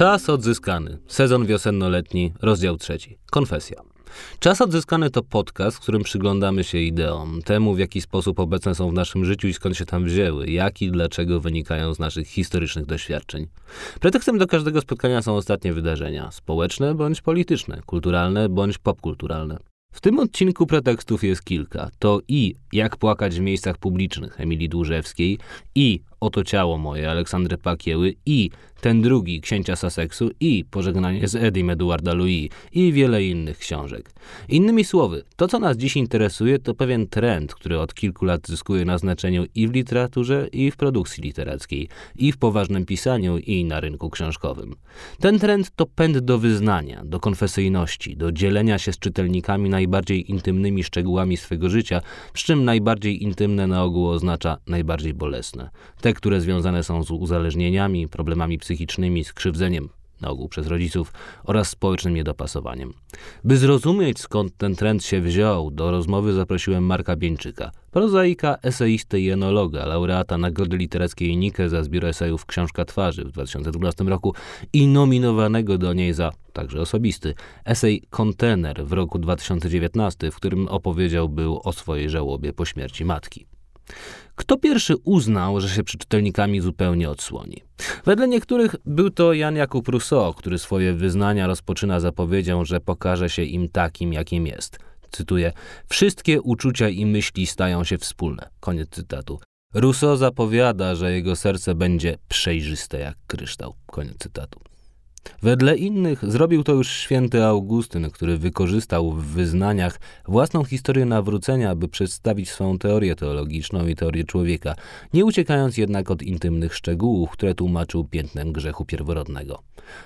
Czas odzyskany. Sezon wiosenno-letni, rozdział trzeci. Konfesja. Czas odzyskany to podcast, w którym przyglądamy się ideom, temu w jaki sposób obecne są w naszym życiu i skąd się tam wzięły, jak i dlaczego wynikają z naszych historycznych doświadczeń. Pretekstem do każdego spotkania są ostatnie wydarzenia społeczne bądź polityczne, kulturalne bądź popkulturalne. W tym odcinku pretekstów jest kilka. To i Jak płakać w miejscach publicznych Emilii Dłużewskiej, i Oto ciało moje Aleksandry Pakieły, i ten drugi księcia Sussexu, i Pożegnanie z Edim Eduarda Louis, i wiele innych książek. Innymi słowy, to co nas dziś interesuje, to pewien trend, który od kilku lat zyskuje na znaczeniu i w literaturze, i w produkcji literackiej, i w poważnym pisaniu, i na rynku książkowym. Ten trend to pęd do wyznania, do konfesyjności, do dzielenia się z czytelnikami najbardziej intymnymi szczegółami swego życia, przy czym najbardziej intymne na ogół oznacza najbardziej bolesne. Te, które związane są z uzależnieniami, problemami psychicznymi, skrzywdzeniem, na ogół przez rodziców, oraz społecznym niedopasowaniem. By zrozumieć skąd ten trend się wziął, do rozmowy zaprosiłem Marka Bieńczyka, prozaika, eseisty i enologa, laureata Nagrody Literackiej Nike za zbiór esejów Książka Twarzy w 2012 roku i nominowanego do niej za, także osobisty, esej Kontener w roku 2019, w którym opowiedział był o swojej żałobie po śmierci matki. Kto pierwszy uznał, że się przed czytelnikami zupełnie odsłoni? Wedle niektórych był to Jan Jakub Rousseau, który swoje wyznania rozpoczyna zapowiedzią, że pokaże się im takim, jakim jest. Cytuję: Wszystkie uczucia i myśli stają się wspólne. Koniec cytatu. Rousseau zapowiada, że jego serce będzie przejrzyste jak kryształ. Koniec cytatu. Wedle innych zrobił to już święty Augustyn, który wykorzystał w wyznaniach własną historię nawrócenia, by przedstawić swoją teorię teologiczną i teorię człowieka, nie uciekając jednak od intymnych szczegółów, które tłumaczył piętnem grzechu pierworodnego.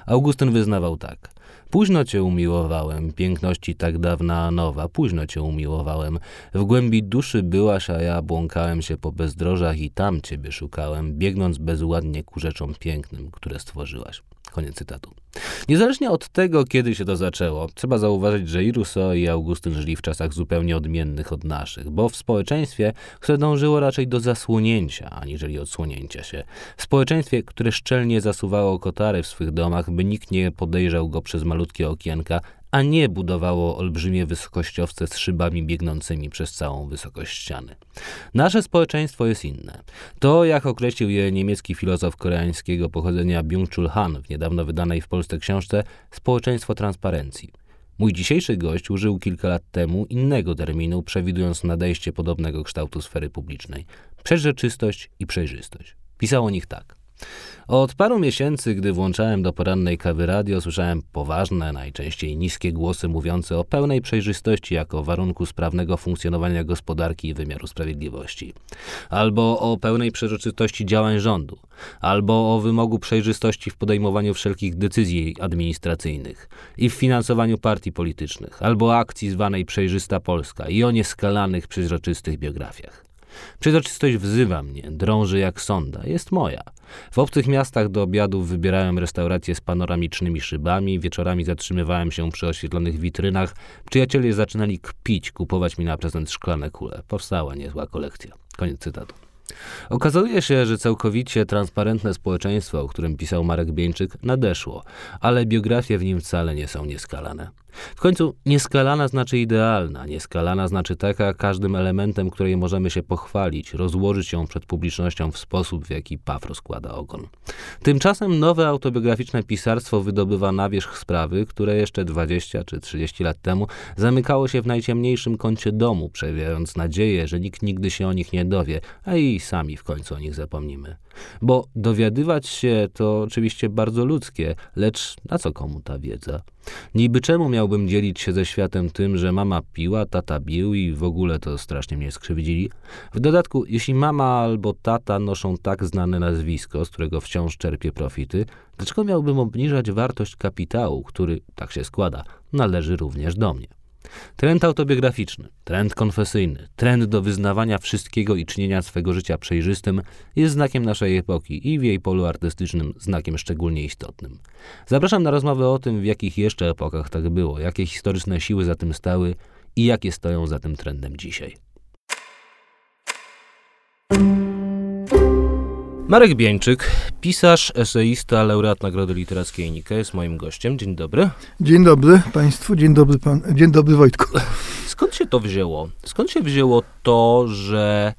Augustyn wyznawał tak. Późno cię umiłowałem, piękności tak dawna nowa, późno cię umiłowałem. W głębi duszy byłaś, a ja błąkałem się po bezdrożach i tam ciebie szukałem, biegnąc bezładnie ku rzeczom pięknym, które stworzyłaś. Koniec cytatu. Niezależnie od tego, kiedy się to zaczęło, trzeba zauważyć, że i Rousseau i Augustyn żyli w czasach zupełnie odmiennych od naszych, bo w społeczeństwie, które dążyło raczej do zasłonięcia, aniżeli odsłonięcia się. W społeczeństwie, które szczelnie zasuwało kotary w swych domach, by nikt nie podejrzał go przez malutkie okienka, a nie budowało olbrzymie wysokościowce z szybami biegnącymi przez całą wysokość ściany. Nasze społeczeństwo jest inne. To, jak określił je niemiecki filozof koreańskiego pochodzenia Byung-Chul Han w niedawno wydanej w Polsce książce Społeczeństwo transparencji. Mój dzisiejszy gość użył kilka lat temu innego terminu, przewidując nadejście podobnego kształtu sfery publicznej. Przeźroczystość i przejrzystość. Pisał o nich tak. Od paru miesięcy, gdy włączałem do porannej kawy radio, słyszałem poważne, najczęściej niskie głosy mówiące o pełnej przejrzystości jako warunku sprawnego funkcjonowania gospodarki i wymiaru sprawiedliwości, albo o pełnej przejrzystości działań rządu, albo o wymogu przejrzystości w podejmowaniu wszelkich decyzji administracyjnych i w finansowaniu partii politycznych, albo akcji zwanej Przejrzysta Polska i o nieskalanych, przejrzystych biografiach. Przezroczystość wzywa mnie, drąży jak sonda, jest moja. W obcych miastach do obiadów wybierałem restauracje z panoramicznymi szybami, wieczorami zatrzymywałem się przy oświetlonych witrynach. Przyjaciele zaczynali kpić, kupować mi na prezent szklane kule. Powstała niezła kolekcja. Koniec cytatu. Okazuje się, że całkowicie transparentne społeczeństwo, o którym pisał Marek Bieńczyk, nadeszło, ale biografie w nim wcale nie są nieskalane. W końcu nieskalana znaczy idealna, nieskalana znaczy taka każdym elementem, której możemy się pochwalić, rozłożyć ją przed publicznością w sposób, w jaki Paw rozkłada ogon. Tymczasem nowe autobiograficzne pisarstwo wydobywa na wierzch sprawy, które jeszcze 20 czy 30 lat temu zamykało się w najciemniejszym kącie domu, przewijając nadzieję, że nikt nigdy się o nich nie dowie, a i sami w końcu o nich zapomnimy. Bo dowiadywać się to oczywiście bardzo ludzkie, lecz na co komu ta wiedza? Niby czemu miałbym dzielić się ze światem tym, że mama piła, tata bił i w ogóle to strasznie mnie skrzywdzili? W dodatku, jeśli mama albo tata noszą tak znane nazwisko, z którego wciąż czerpie profity, dlaczego miałbym obniżać wartość kapitału, który, tak się składa, należy również do mnie? Trend autobiograficzny, trend konfesyjny, trend do wyznawania wszystkiego i czynienia swego życia przejrzystym jest znakiem naszej epoki i w jej polu artystycznym znakiem szczególnie istotnym. Zapraszam na rozmowę o tym, w jakich jeszcze epokach tak było, jakie historyczne siły za tym stały i jakie stoją za tym trendem dzisiaj. Marek Bieńczyk, pisarz, eseista, laureat Nagrody Literackiej Nike jest moim gościem. Dzień dobry. Dzień dobry Państwu, dzień dobry, pan, dzień dobry Wojtku. Skąd się to wzięło? Skąd się wzięło to, że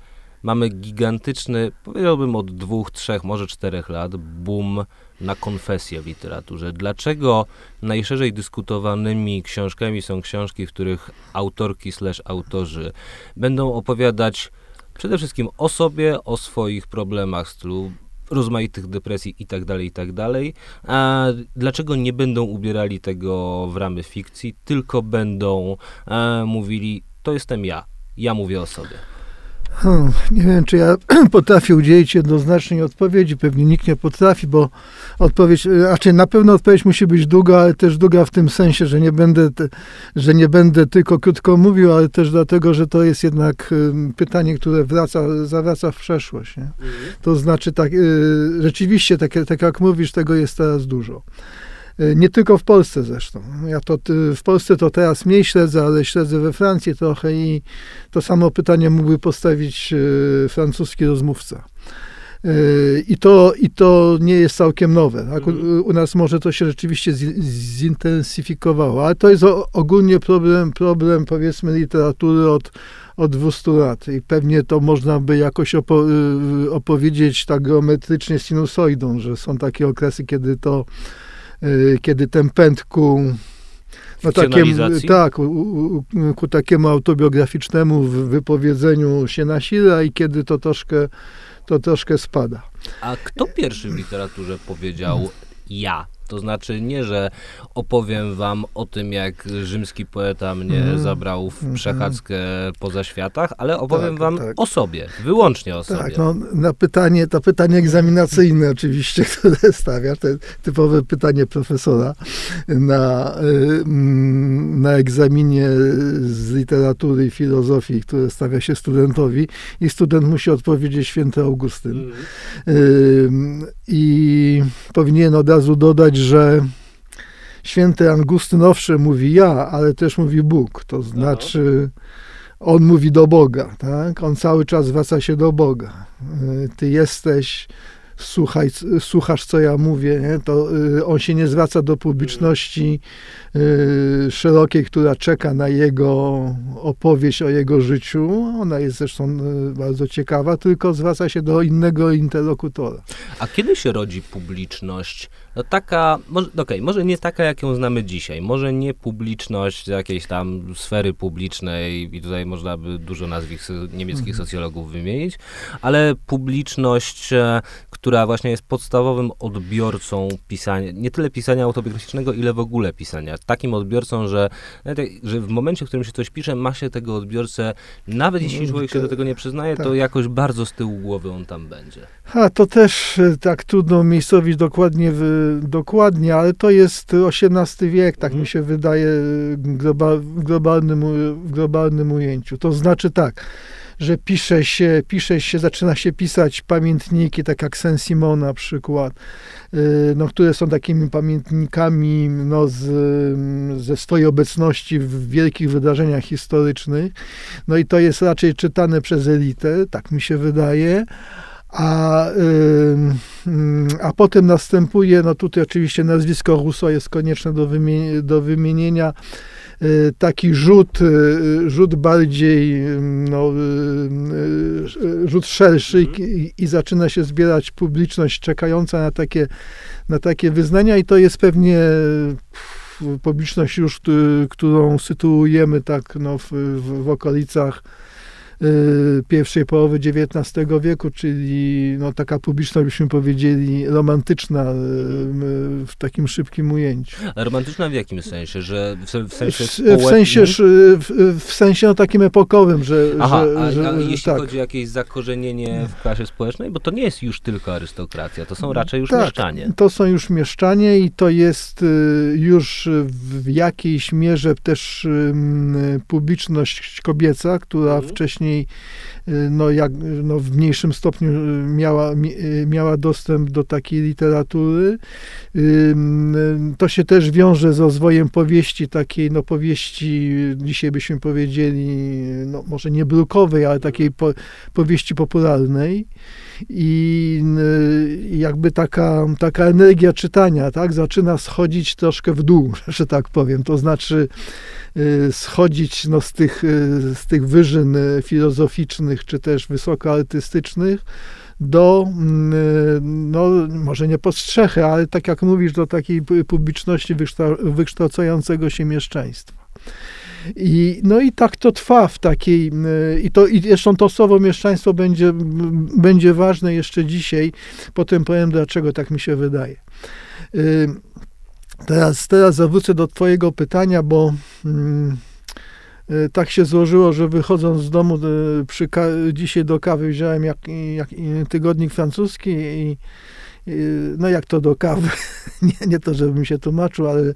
mamy gigantyczny, powiedziałbym od dwóch, trzech, może czterech lat, boom na konfesję w literaturze. Dlaczego najszerzej dyskutowanymi książkami są książki, w których autorki slash autorzy będą opowiadać przede wszystkim o sobie, o swoich problemach stylu rozmaitych depresji i tak dalej, i tak dalej. A dlaczego nie będą ubierali tego w ramy fikcji, tylko będą e, mówili, to jestem ja, ja mówię o sobie. Hmm, nie wiem, czy ja potrafię udzielić jednoznacznej odpowiedzi. Pewnie nikt nie potrafi, bo odpowiedź, raczej na pewno odpowiedź musi być długa, ale też długa w tym sensie, że nie będę, że nie będę tylko krótko mówił, ale też dlatego, że to jest jednak pytanie, które wraca, zawraca w przeszłość. Nie? Mhm. To znaczy, tak, y, rzeczywiście, tak, tak jak mówisz, tego jest teraz dużo. Y, nie tylko w Polsce zresztą. Ja to w Polsce to teraz mniej śledzę, ale śledzę we Francji trochę i to samo pytanie mógłby postawić y, francuski rozmówca. I to, I to nie jest całkiem nowe. Tak? U, mhm. u, nas może to się rzeczywiście zintensyfikowało, ale to jest ogólnie problem, problem powiedzmy literatury od, od 200 lat i pewnie to można by jakoś opo opowiedzieć tak geometrycznie sinusoidą, że są takie okresy, kiedy to kiedy ten pęd ku no, takim, tak, ku, ku takiemu autobiograficznemu wypowiedzeniu się nasila i kiedy to troszkę, to troszkę spada. A kto pierwszy w literaturze powiedział ja? To znaczy nie, że opowiem wam o tym, jak rzymski poeta mnie mm. zabrał w mhm. przechadzkę mm. poza światach, ale opowiem tak, wam tak. o sobie, wyłącznie o tak, sobie. Tak, no, na pytanie, to pytanie egzaminacyjne oczywiście, które stawiasz, to typowe pytanie profesora na, y, na egzaminie z literatury i filozofii, które stawia się studentowi i student musi odpowiedzieć święty Augustyn. Mm. I powinien od razu dodać, że święty Angustyn owszem mówi ja, ale też mówi Bóg. To znaczy on mówi do Boga, tak? On cały czas zwraca się do Boga. Ty jesteś, słuchaj, słuchasz co ja mówię, nie? to y, on się nie zwraca do publiczności y, szerokiej, która czeka na jego opowieść o jego życiu. Ona jest zresztą y, bardzo ciekawa, tylko zwraca się do innego interlokutora. A kiedy się rodzi publiczność? No taka, może, okej, okay, może nie taka, jak ją znamy dzisiaj, może nie publiczność jakiejś tam sfery publicznej i tutaj można by dużo nazwisk niemieckich mhm. socjologów wymienić, ale publiczność, e, która właśnie jest podstawowym odbiorcą pisania, nie tyle pisania autobiograficznego, ile w ogóle pisania. Takim odbiorcą, że, że w momencie, w którym się coś pisze, ma się tego odbiorcę, nawet jeśli mhm, człowiek się do tego nie przyznaje, to tak. jakoś bardzo z tyłu głowy on tam będzie. A to też e, tak trudno miejscowić dokładnie w dokładnie, ale to jest XVIII wiek, tak mhm. mi się wydaje, globa, w, globalnym, w globalnym ujęciu. To znaczy tak, że pisze się, pisze się, zaczyna się pisać pamiętniki, tak jak Saint-Simon na przykład, y, no, które są takimi pamiętnikami no, z, ze swojej obecności w wielkich wydarzeniach historycznych. No i to jest raczej czytane przez elitę, tak mi się wydaje a, a potem następuje, no tutaj oczywiście nazwisko Rousseau jest konieczne do, wymienienia, do wymienienia, y, taki rzut, y, rzut bardziej, no, y, rzut szerszy i, i, zaczyna się zbierać publiczność czekająca na takie, na takie wyznania i to jest pewnie publiczność już, którą sytuujemy tak no, w, w, w okolicach pierwszej połowy XIX wieku, czyli no, taka publiczność, byśmy powiedzieli, romantyczna y, w takim szybkim ujęciu. A romantyczna w jakim sensie? Że w, sensie w, w sensie, w, w, sensie no, takim epokowym, że... Aha, że, a, że, a jeśli tak. chodzi o jakieś zakorzenienie w klasie społecznej, bo to nie jest już tylko arystokracja, to są raczej już tak, mieszczanie. to są już mieszczanie i to jest y, już w jakiejś mierze też publiczność kobieca, która mhm. wcześniej wcześniej no, jak, no, w mniejszym stopniu miała, miała dostęp do takiej literatury. To się też wiąże z rozwojem powieści, takiej no, powieści, dzisiaj byśmy powiedzieli, no, może nie brukowej, ale takiej po, powieści popularnej i jakby taka, taka energia czytania, tak, zaczyna schodzić troszkę w dół, że tak powiem, to znaczy y, schodzić no, z, tych, y, z tych wyżyn y, filozoficznych, czy też wysokoartystycznych, do, no może nie postrzechy, ale tak jak mówisz, do takiej publiczności wykształcającego się mieszczeństwa. I, no i tak to trwa w takiej, y, i to i zresztą to słowo mieszczaństwo będzie, będzie ważne jeszcze dzisiaj, potem powiem dlaczego tak mi się wydaje. Teraz, teraz zawrócę do twojego pytania, bo mm, y, tak się złożyło, że wychodząc z domu przy, dzisiaj do kawy wziąłem jak, jak tygodnik francuski i no jak to do kawy, nie, nie to, żebym się tłumaczył, ale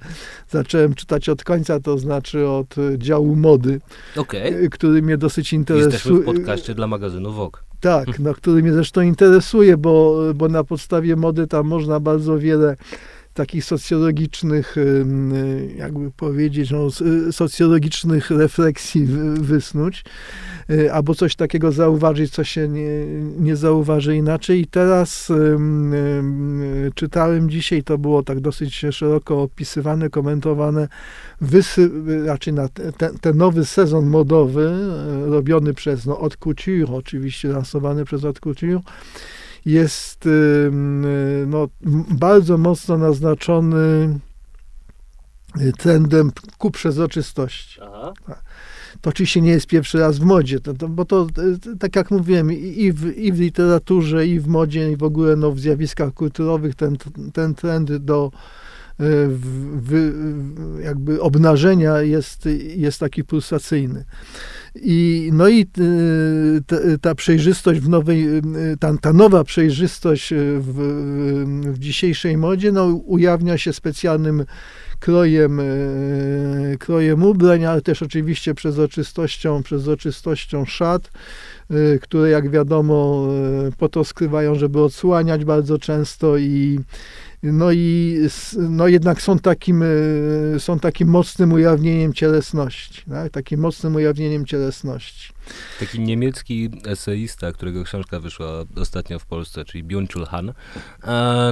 zacząłem czytać od końca, to znaczy od działu mody, okay. który mnie dosyć interesuje. Jesteśmy w podcaście dla magazynu Vogue. Tak, no, który mnie zresztą interesuje, bo, bo na podstawie mody tam można bardzo wiele takich socjologicznych, jakby powiedzieć, no, socjologicznych refleksji wysnuć, y, albo coś takiego zauważyć, co się nie, nie zauważy inaczej. I teraz czytałem dzisiaj, to było tak dosyć szeroko opisywane, komentowane, wysy, raczej na ten, ten nowy sezon modowy, y, robiony przez no, Haute Couture, oczywiście lansowany przez Haute Couture, jest no, bardzo mocno naznaczony y, trendem ku przezroczystości. Aha. To oczywiście nie jest pierwszy raz w modzie, to, to, bo to, y, tak jak mówiłem, i w, i w literaturze, i w modzie, i w ogóle no, w zjawiskach kulturowych ten, ten trend do y, jakby obnażenia jest, jest taki pulsacyjny. I, no i y, ta, ta przejrzystość w nowej, y, ta, ta nowa przejrzystość w, w dzisiejszej modzie no, ujawnia się specjalnym krojem, y, krojem ubrań, ale też oczywiście przezroczystością, przezroczystością szat, które jak wiadomo po to skrywają, żeby odsłaniać bardzo często i no i no jednak są takim, e, są takim mocnym ujawnieniem cielesności, tak? takim mocnym ujawnieniem cielesności. Taki niemiecki eseista, którego książka wyszła ostatnio w Polsce, czyli Byung-Chul Han,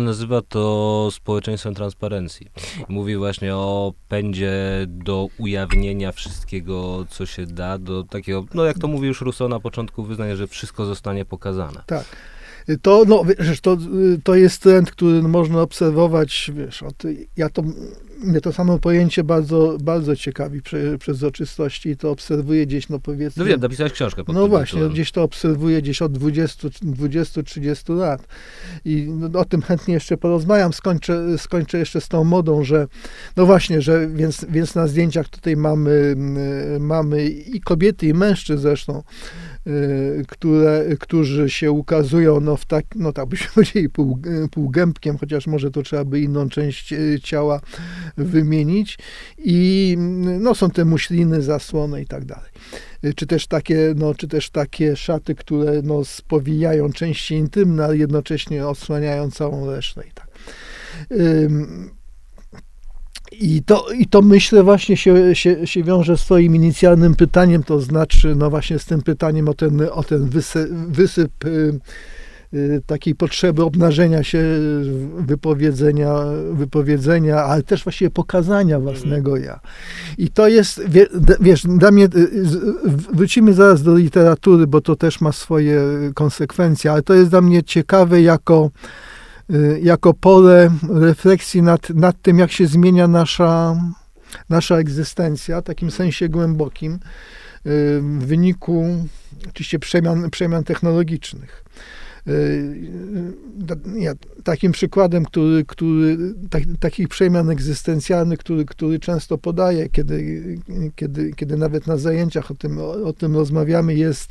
nazywa to społeczeństwem transparencji. Mówi właśnie o pędzie do ujawnienia wszystkiego, co się da, do takiego, no jak to mówi już Rousseau na początku wyznania, że wszystko zostanie pokazane. Tak. To, no, wiesz, to, to jest trend, który można obserwować, wiesz, od, ja to, mnie to samo pojęcie bardzo, bardzo ciekawi prze, przezroczystości i to obserwuję gdzieś, no powiedzmy... No wiem, napisałeś książkę. No właśnie, no, gdzieś to obserwuję gdzieś od 20-30 lat i no, o tym chętnie jeszcze porozmawiam, skończę, skończę jeszcze z tą modą, że no właśnie, że więc, więc na zdjęciach tutaj mamy, mamy i kobiety, i mężczyzn zresztą, które, którzy się ukazują, no, w tak, no tak byśmy powiedzieli, pół, półgębkiem, chociaż może to trzeba by inną część y, ciała wymienić i no, są te muśliny, zasłony i tak dalej. Y, czy też takie, no, czy też takie szaty, które no, spowijają części intymne, ale jednocześnie osłaniają całą resztę i tak. I to, I to myślę właśnie się, się, się wiąże z twoim inicjalnym pytaniem, to znaczy no właśnie z tym pytaniem o ten, o ten wysyp, wysyp y, y, takiej potrzeby obnażenia się, wypowiedzenia, wypowiedzenia, ale też właściwie pokazania własnego ja. I to jest, wie, wiesz, dla mnie, y, wrócimy zaraz do literatury, bo to też ma swoje konsekwencje, ale to jest dla mnie ciekawe jako jako pole refleksji nad, nad tym, jak się zmienia nasza, nasza egzystencja, w takim sensie głębokim, y, w wyniku oczywiście przemian, przemian technologicznych. Y, ja, takim przykładem, który, który, tak, takich przemian egzystencjalnych, który, który często podaję, kiedy, kiedy, kiedy nawet na zajęciach o tym, o, o tym rozmawiamy, jest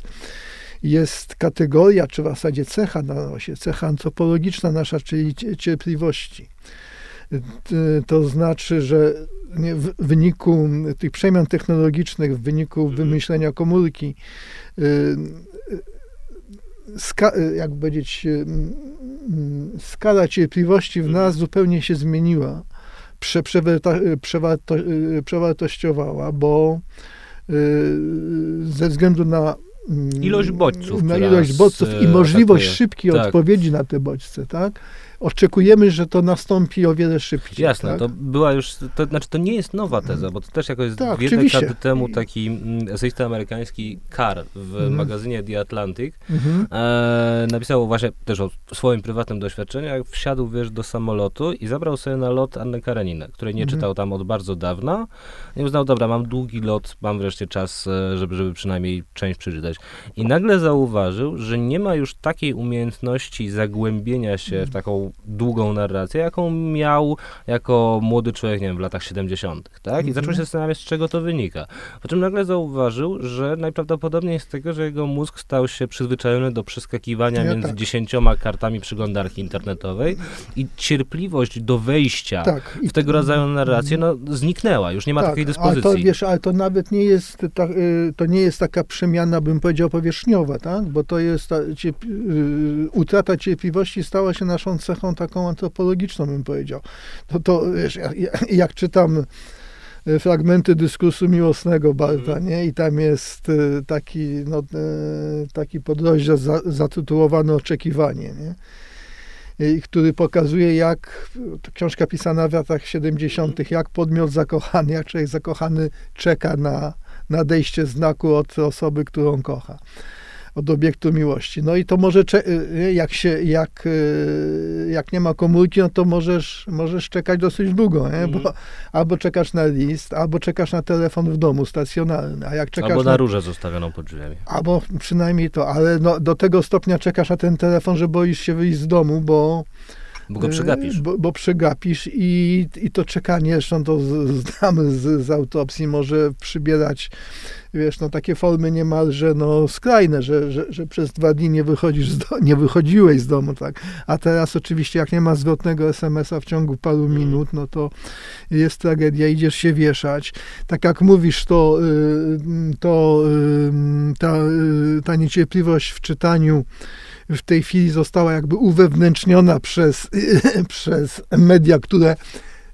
jest kategoria, czy w zasadzie cecha, no, cecha antropologiczna nasza, czyli cierpliwości. To znaczy, że w wyniku tych przemian technologicznych, w wyniku Mhm. wymyślenia komórki, ska, jak powiedzieć, skala cierpliwości w Mhm. nas zupełnie się zmieniła. Prze, przewarto, przewarto, przewartościowała, bo ze względu na ilość bodźców. na ilość bodźców i możliwość atakuje. szybkiej Tak. odpowiedzi na te bodźce, tak? Oczekujemy, że to nastąpi o wiele szybciej. Jasne, tak? to była już, to znaczy to nie jest nowa teza, bo to też jakoś Tak, dwie dekady temu taki mm, eseista amerykański Carr w Mhm. magazynie The Atlantic Mhm. e, napisał właśnie też o swoim prywatnym doświadczeniu, jak wsiadł, wiesz, do samolotu i zabrał sobie na lot Annę Kareninę, której nie Mhm. czytał tam od bardzo dawna i uznał, dobra, mam długi lot, mam wreszcie czas, e, żeby, żeby przynajmniej część przeczytać. I nagle zauważył, że nie ma już takiej umiejętności zagłębienia się w taką długą narrację, jaką miał jako młody człowiek, nie wiem, w latach 70., tak? I zaczął się zastanawiać, z czego to wynika. Po czym nagle zauważył, że najprawdopodobniej z tego, że jego mózg stał się przyzwyczajony do przeskakiwania Ja między tak. dziesięcioma kartami przeglądarki internetowej i cierpliwość do wejścia Tak. W tego rodzaju narrację, no, zniknęła, już nie ma takiej Ale dyspozycji. to, wiesz, ale to nawet nie jest, ta, y, to nie jest taka przemiana, bym powiedział, powierzchniowa, tak? Bo to jest ta, cierp, y, utrata cierpliwości stała się naszą cechą taką antropologiczną, bym powiedział. To, to wiesz, jak, jak czytam y, fragmenty dyskursu miłosnego Barta, Mhm. nie? I tam jest y, taki, no, y, taki podrozdział za, zatytułowany Oczekiwanie, nie? I który pokazuje, jak to książka pisana w latach 70., jak podmiot zakochany, jak człowiek zakochany czeka na nadejście znaku od osoby, którą kocha, od obiektu miłości. No i to może, cze- jak, się, jak, y, jak nie ma komórki, no to możesz, możesz czekać dosyć długo, nie? Bo Mhm. albo czekasz na list, albo czekasz na telefon w domu stacjonarny, a jak czekasz Albo na na różę zostawioną pod drzwiami. Albo przynajmniej to, ale no, do tego stopnia czekasz na ten telefon, że boisz się wyjść z domu, bo, Bo go przegapisz. bo, bo przegapisz i, i to czekanie, zresztą to znamy z, z autopsji, może przybierać, wiesz, no takie formy niemalże no, skrajne, że, że, że przez dwa dni nie wychodzisz, do, nie wychodziłeś z domu, tak. A teraz oczywiście jak nie ma zwrotnego SMS-a w ciągu paru Mhm. minut, no to jest tragedia, idziesz się wieszać. Tak jak mówisz, to, y, to y, ta, y, ta niecierpliwość w czytaniu w tej chwili została jakby uwewnętrzniona przez, przez media, które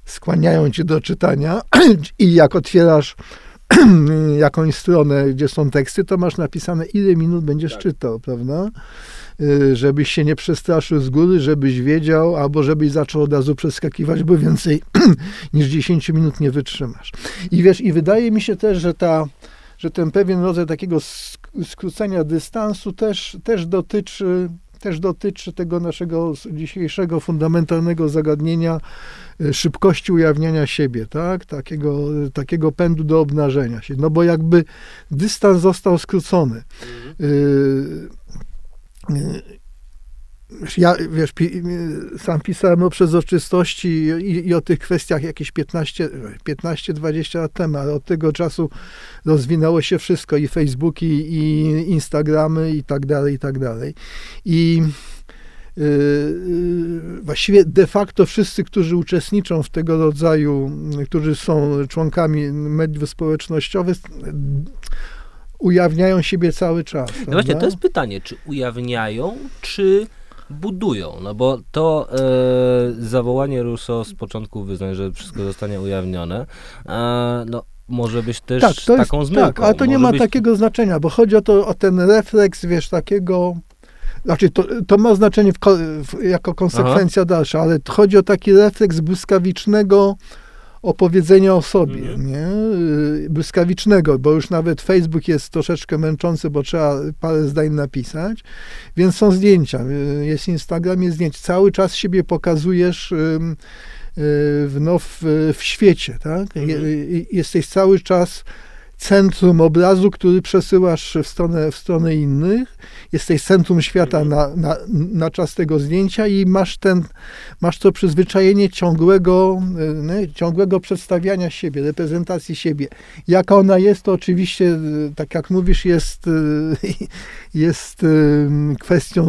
skłaniają cię do czytania i jak otwierasz jakąś stronę, gdzie są teksty, to masz napisane, ile minut będziesz Tak. czytał, prawda? Y, Żebyś się nie przestraszył z góry, żebyś wiedział, albo żebyś zaczął od razu przeskakiwać, bo więcej niż 10 minut nie wytrzymasz. I wiesz, i wydaje mi się też, że ta, że ten pewien rodzaj takiego sk- skrócenia dystansu też, też dotyczy też dotyczy tego naszego dzisiejszego fundamentalnego zagadnienia y, szybkości ujawniania siebie, tak? Takiego, takiego pędu do obnażenia się. No bo jakby dystans został skrócony. Y, y, ja, wiesz, pi, sam pisałem o przezroczystości i, i o tych kwestiach jakieś 15 15-20 lat temu, ale od tego czasu rozwinęło się wszystko, i Facebooki, i Instagramy, i tak dalej, i tak dalej. I y, y, właściwie de facto wszyscy, którzy uczestniczą w tego rodzaju, którzy są członkami mediów społecznościowych, ujawniają siebie cały czas. No właśnie, prawda? to jest pytanie, czy ujawniają, czy budują? No bo to e, zawołanie Rousseau z początku wyznań, że wszystko zostanie ujawnione, e, no może być też tak, to jest, taką zmyłką. tak, ale to nie Może ma być... takiego znaczenia, bo chodzi o, to, o ten refleks, wiesz, takiego. Znaczy, to, to ma znaczenie w, w, jako konsekwencja dalsza, ale chodzi o taki refleks błyskawicznego opowiedzenia o sobie, Mhm. nie? Y, Błyskawicznego, bo już nawet Facebook jest troszeczkę męczący, bo trzeba parę zdań napisać, więc są zdjęcia, y, jest Instagram, jest zdjęć. Cały czas siebie pokazujesz y, w, no, w, w świecie, tak? Mhm. Je- Jesteś cały czas centrum obrazu, który przesyłasz w stronę, w stronę innych. Jesteś centrum świata Mhm. na, na, na czas tego zdjęcia i masz, ten, masz to przyzwyczajenie ciągłego, y, nie, ciągłego przedstawiania siebie, reprezentacji siebie. Jaka ona jest, to oczywiście, y, tak jak mówisz, jest, y, jest kwestią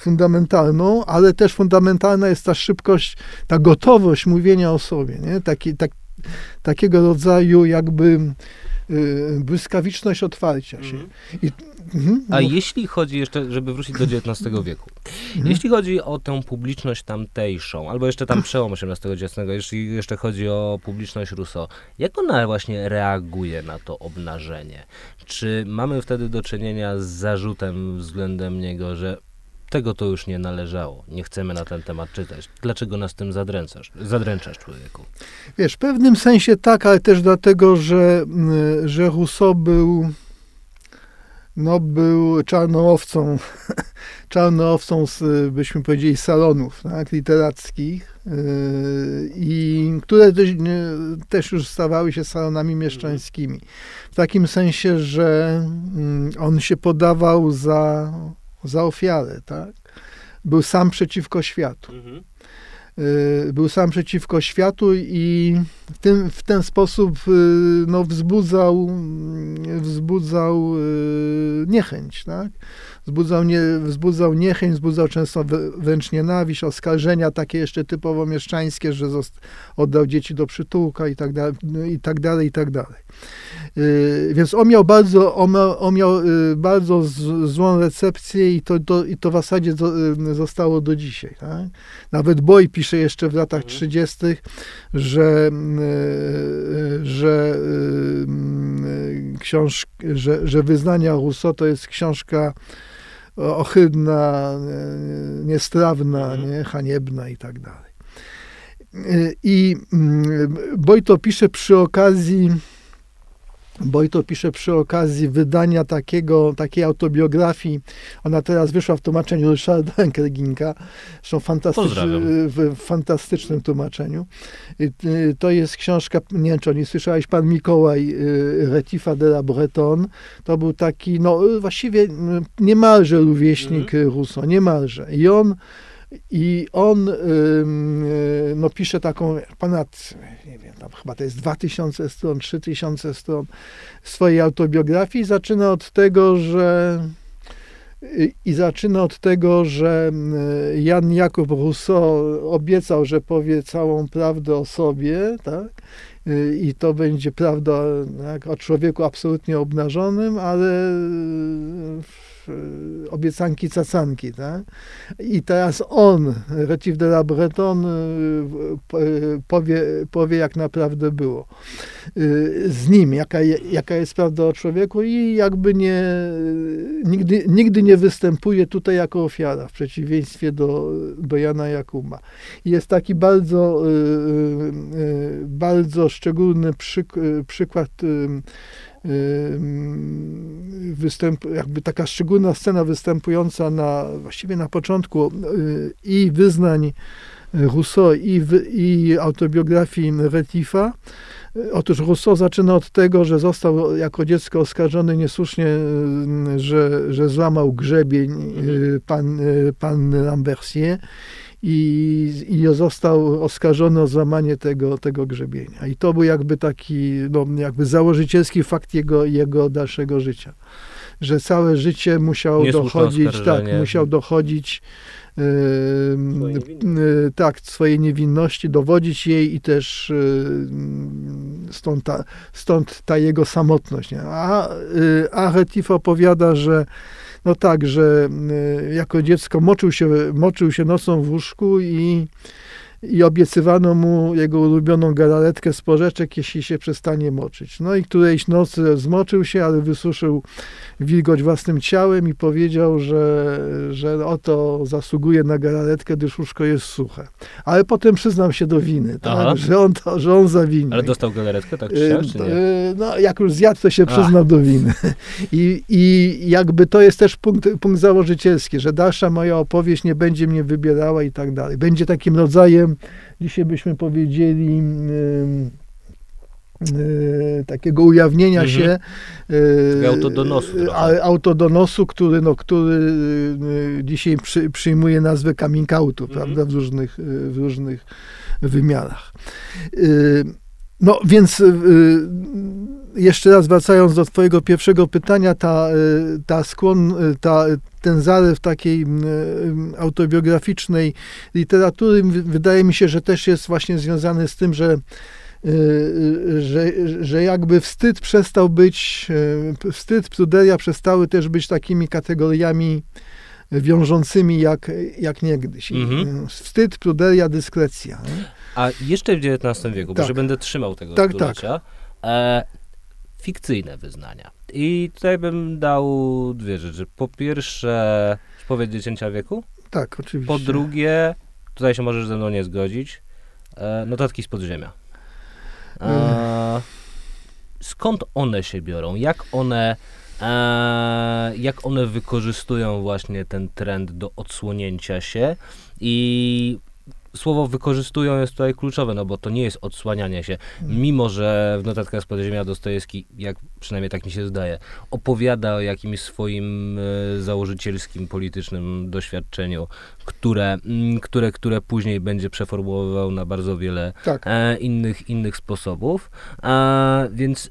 fundamentalną, ale też fundamentalna jest ta szybkość, ta gotowość mówienia o sobie. Nie? Taki, tak, takiego rodzaju jakby y, błyskawiczność otwarcia się. I, mhm, A jeśli chodzi jeszcze, żeby wrócić do XIX wieku, Mhm. jeśli chodzi o tę publiczność tamtejszą, albo jeszcze tam przełom XVIII-XIX, jeśli jeszcze chodzi o publiczność Rousseau, jak ona właśnie reaguje na to obnażenie? Czy mamy wtedy do czynienia z zarzutem względem niego, że tego to już nie należało, nie chcemy na ten temat czytać. Dlaczego nas tym zadręcasz, zadręczasz człowieku? Wiesz, w pewnym sensie tak, ale też dlatego, że, mm, że Rousseau był, no, był czarną owcą, czarną owcą z, byśmy powiedzieli, salonów tak, literackich, yy, i które też, też już stawały się salonami mieszczańskimi. W takim sensie, że mm, on się podawał za, za ofiarę, tak? Był sam przeciwko światu. Y, był sam przeciwko światu i w ten, w ten sposób y, no, wzbudzał, mm, wzbudzał y, niechęć, tak? Wzbudzał, nie, wzbudzał niechęć, wzbudzał często wr- wręcz nienawiść, oskarżenia takie jeszcze typowo mieszczańskie, że zost- oddał dzieci do przytułka i tak dalej, i tak dalej, i tak dalej. Y, Więc on miał bardzo, on miał, on miał y, bardzo z, złą recepcję i to, to, i to w zasadzie zo- y, zostało do dzisiaj. Tak? Nawet Boy pisze jeszcze w latach 30., że, y, że, y, książ, że, że wyznania Rousseau to jest książka ohydna, niestrawna, Mhm. nie, haniebna i tak dalej. I mm, Boy to pisze przy okazji Boy to pisze przy okazji wydania takiego, takiej autobiografii. Ona teraz wyszła w tłumaczeniu Ryszarda Enkelginka, zresztą fantastycz, w fantastycznym tłumaczeniu. Y, To jest książka, nie wiem czy o niej słyszałeś, pan Mikołaj y, Retifa de la Breton. To był taki, no y, właściwie niemalże rówieśnik Mhm. Rousseau, niemalże. I on i on y, no, pisze taką ponad, nie wiem, tam chyba to jest 2000 stron, 3000 stron swojej autobiografii. Zaczyna od tego, że i- i zaczyna od tego, że y, Jan Jakub Rousseau obiecał, że powie całą prawdę o sobie, tak? Y, I to będzie prawda tak, o człowieku absolutnie obnażonym, ale y, obiecanki cacanki, tak? I teraz on, Retif de la Breton, y, y, powie, powie, jak naprawdę było. Y, Z nim, jaka, jaka jest prawda o człowieku i jakby nie, nigdy, nigdy nie występuje tutaj jako ofiara, w przeciwieństwie do, do Jana Jakuba. Jest taki bardzo, y, y, y, bardzo szczególny przyk, y, przykład y, y, występ, jakby taka szczególna scena występująca na, właściwie na początku y, i wyznań Rousseau i, w, i autobiografii Retifa. Otóż Rousseau zaczyna od tego, że został jako dziecko oskarżony niesłusznie, y, że, że złamał grzebień y, pan, y, pan Lambercier i, i został oskarżony o złamanie tego, tego grzebienia. I to był jakby taki, no, jakby założycielski fakt jego, jego dalszego życia. Że całe życie musiał Niesłuszne dochodzić, tak, musiał dochodzić y, Swojej y, tak, swojej niewinności, dowodzić jej i też y, stąd ta, stąd ta jego samotność. Nie? A, y, a Retif opowiada, że no tak, że y, jako dziecko moczył się, moczył się nocą w łóżku i, i obiecywano mu jego ulubioną galaretkę z porzeczek, jeśli się przestanie moczyć. No i którejś nocy zmoczył się, ale wysuszył wilgoć własnym ciałem i powiedział, że, że oto zasługuje na galaretkę, gdyż łóżko jest suche. Ale potem przyznał się do winy, tak, że, on to, że on zawinił. Ale dostał galaretkę, tak siak, czy nie? y, No, jak już zjadł, to się A. przyznał do winy. I, I jakby to jest też punkt, punkt założycielski, że dalsza moja opowieść nie będzie mnie wybierała i tak dalej. Będzie takim rodzajem, dzisiaj byśmy powiedzieli, ym, y, takiego ujawnienia Mhm. się y, Autodonosu trochę. a- autodonosu, który, no, który dzisiaj przy, przyjmuje nazwę coming outu, Mhm. prawda, w różnych, w różnych wymiarach. No więc jeszcze raz wracając do twojego pierwszego pytania, ta, y, ta skłon, y, ta, ten zaryw takiej y, y, autobiograficznej literatury wydaje mi się, że też jest właśnie związany z tym, że że, że jakby wstyd przestał być, wstyd, pruderia przestały też być takimi kategoriami wiążącymi jak, jak niegdyś. Mhm. Wstyd, pruderia, dyskrecja. nie? A jeszcze w XIX wieku, bo Tak. że będę trzymał tego Tak, stulecia, e, fikcyjne wyznania. I tutaj bym dał dwie rzeczy. Po pierwsze, spowiedź dziecięcia wieku. Tak, oczywiście. Po drugie, tutaj się możesz ze mną nie zgodzić, e, notatki z podziemia. E, skąd one się biorą? Jak one, e, jak one wykorzystują właśnie ten trend do odsłonięcia się? I słowo wykorzystują jest tutaj kluczowe, no bo to nie jest odsłanianie się. Mimo, że w notatkach z podziemia Dostojewski, jak przynajmniej tak mi się zdaje, opowiada o jakimś swoim e, założycielskim, politycznym doświadczeniu, które, mm, które, które później będzie przeformułował na bardzo wiele Tak. e, innych, innych sposobów. E, więc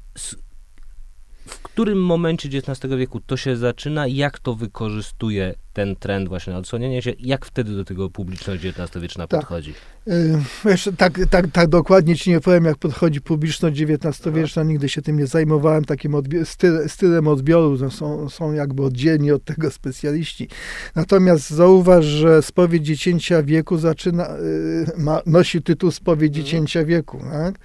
w którym momencie XIX wieku to się zaczyna? Jak to wykorzystuje ten trend właśnie na odsłonienie się? Jak wtedy do tego publiczność XIX-wieczna Tak. podchodzi? Y, Jeszcze tak, tak, tak dokładnie ci nie powiem, jak podchodzi publiczność XIX-wieczna. Nigdy się tym nie zajmowałem. Takim odbi- styl, stylem odbioru no, są, są jakby oddzielni od tego specjaliści. Natomiast zauważ, że spowiedź dziecięcia wieku zaczyna, y, ma, nosi tytuł spowiedź dziecięcia wieku. Tak?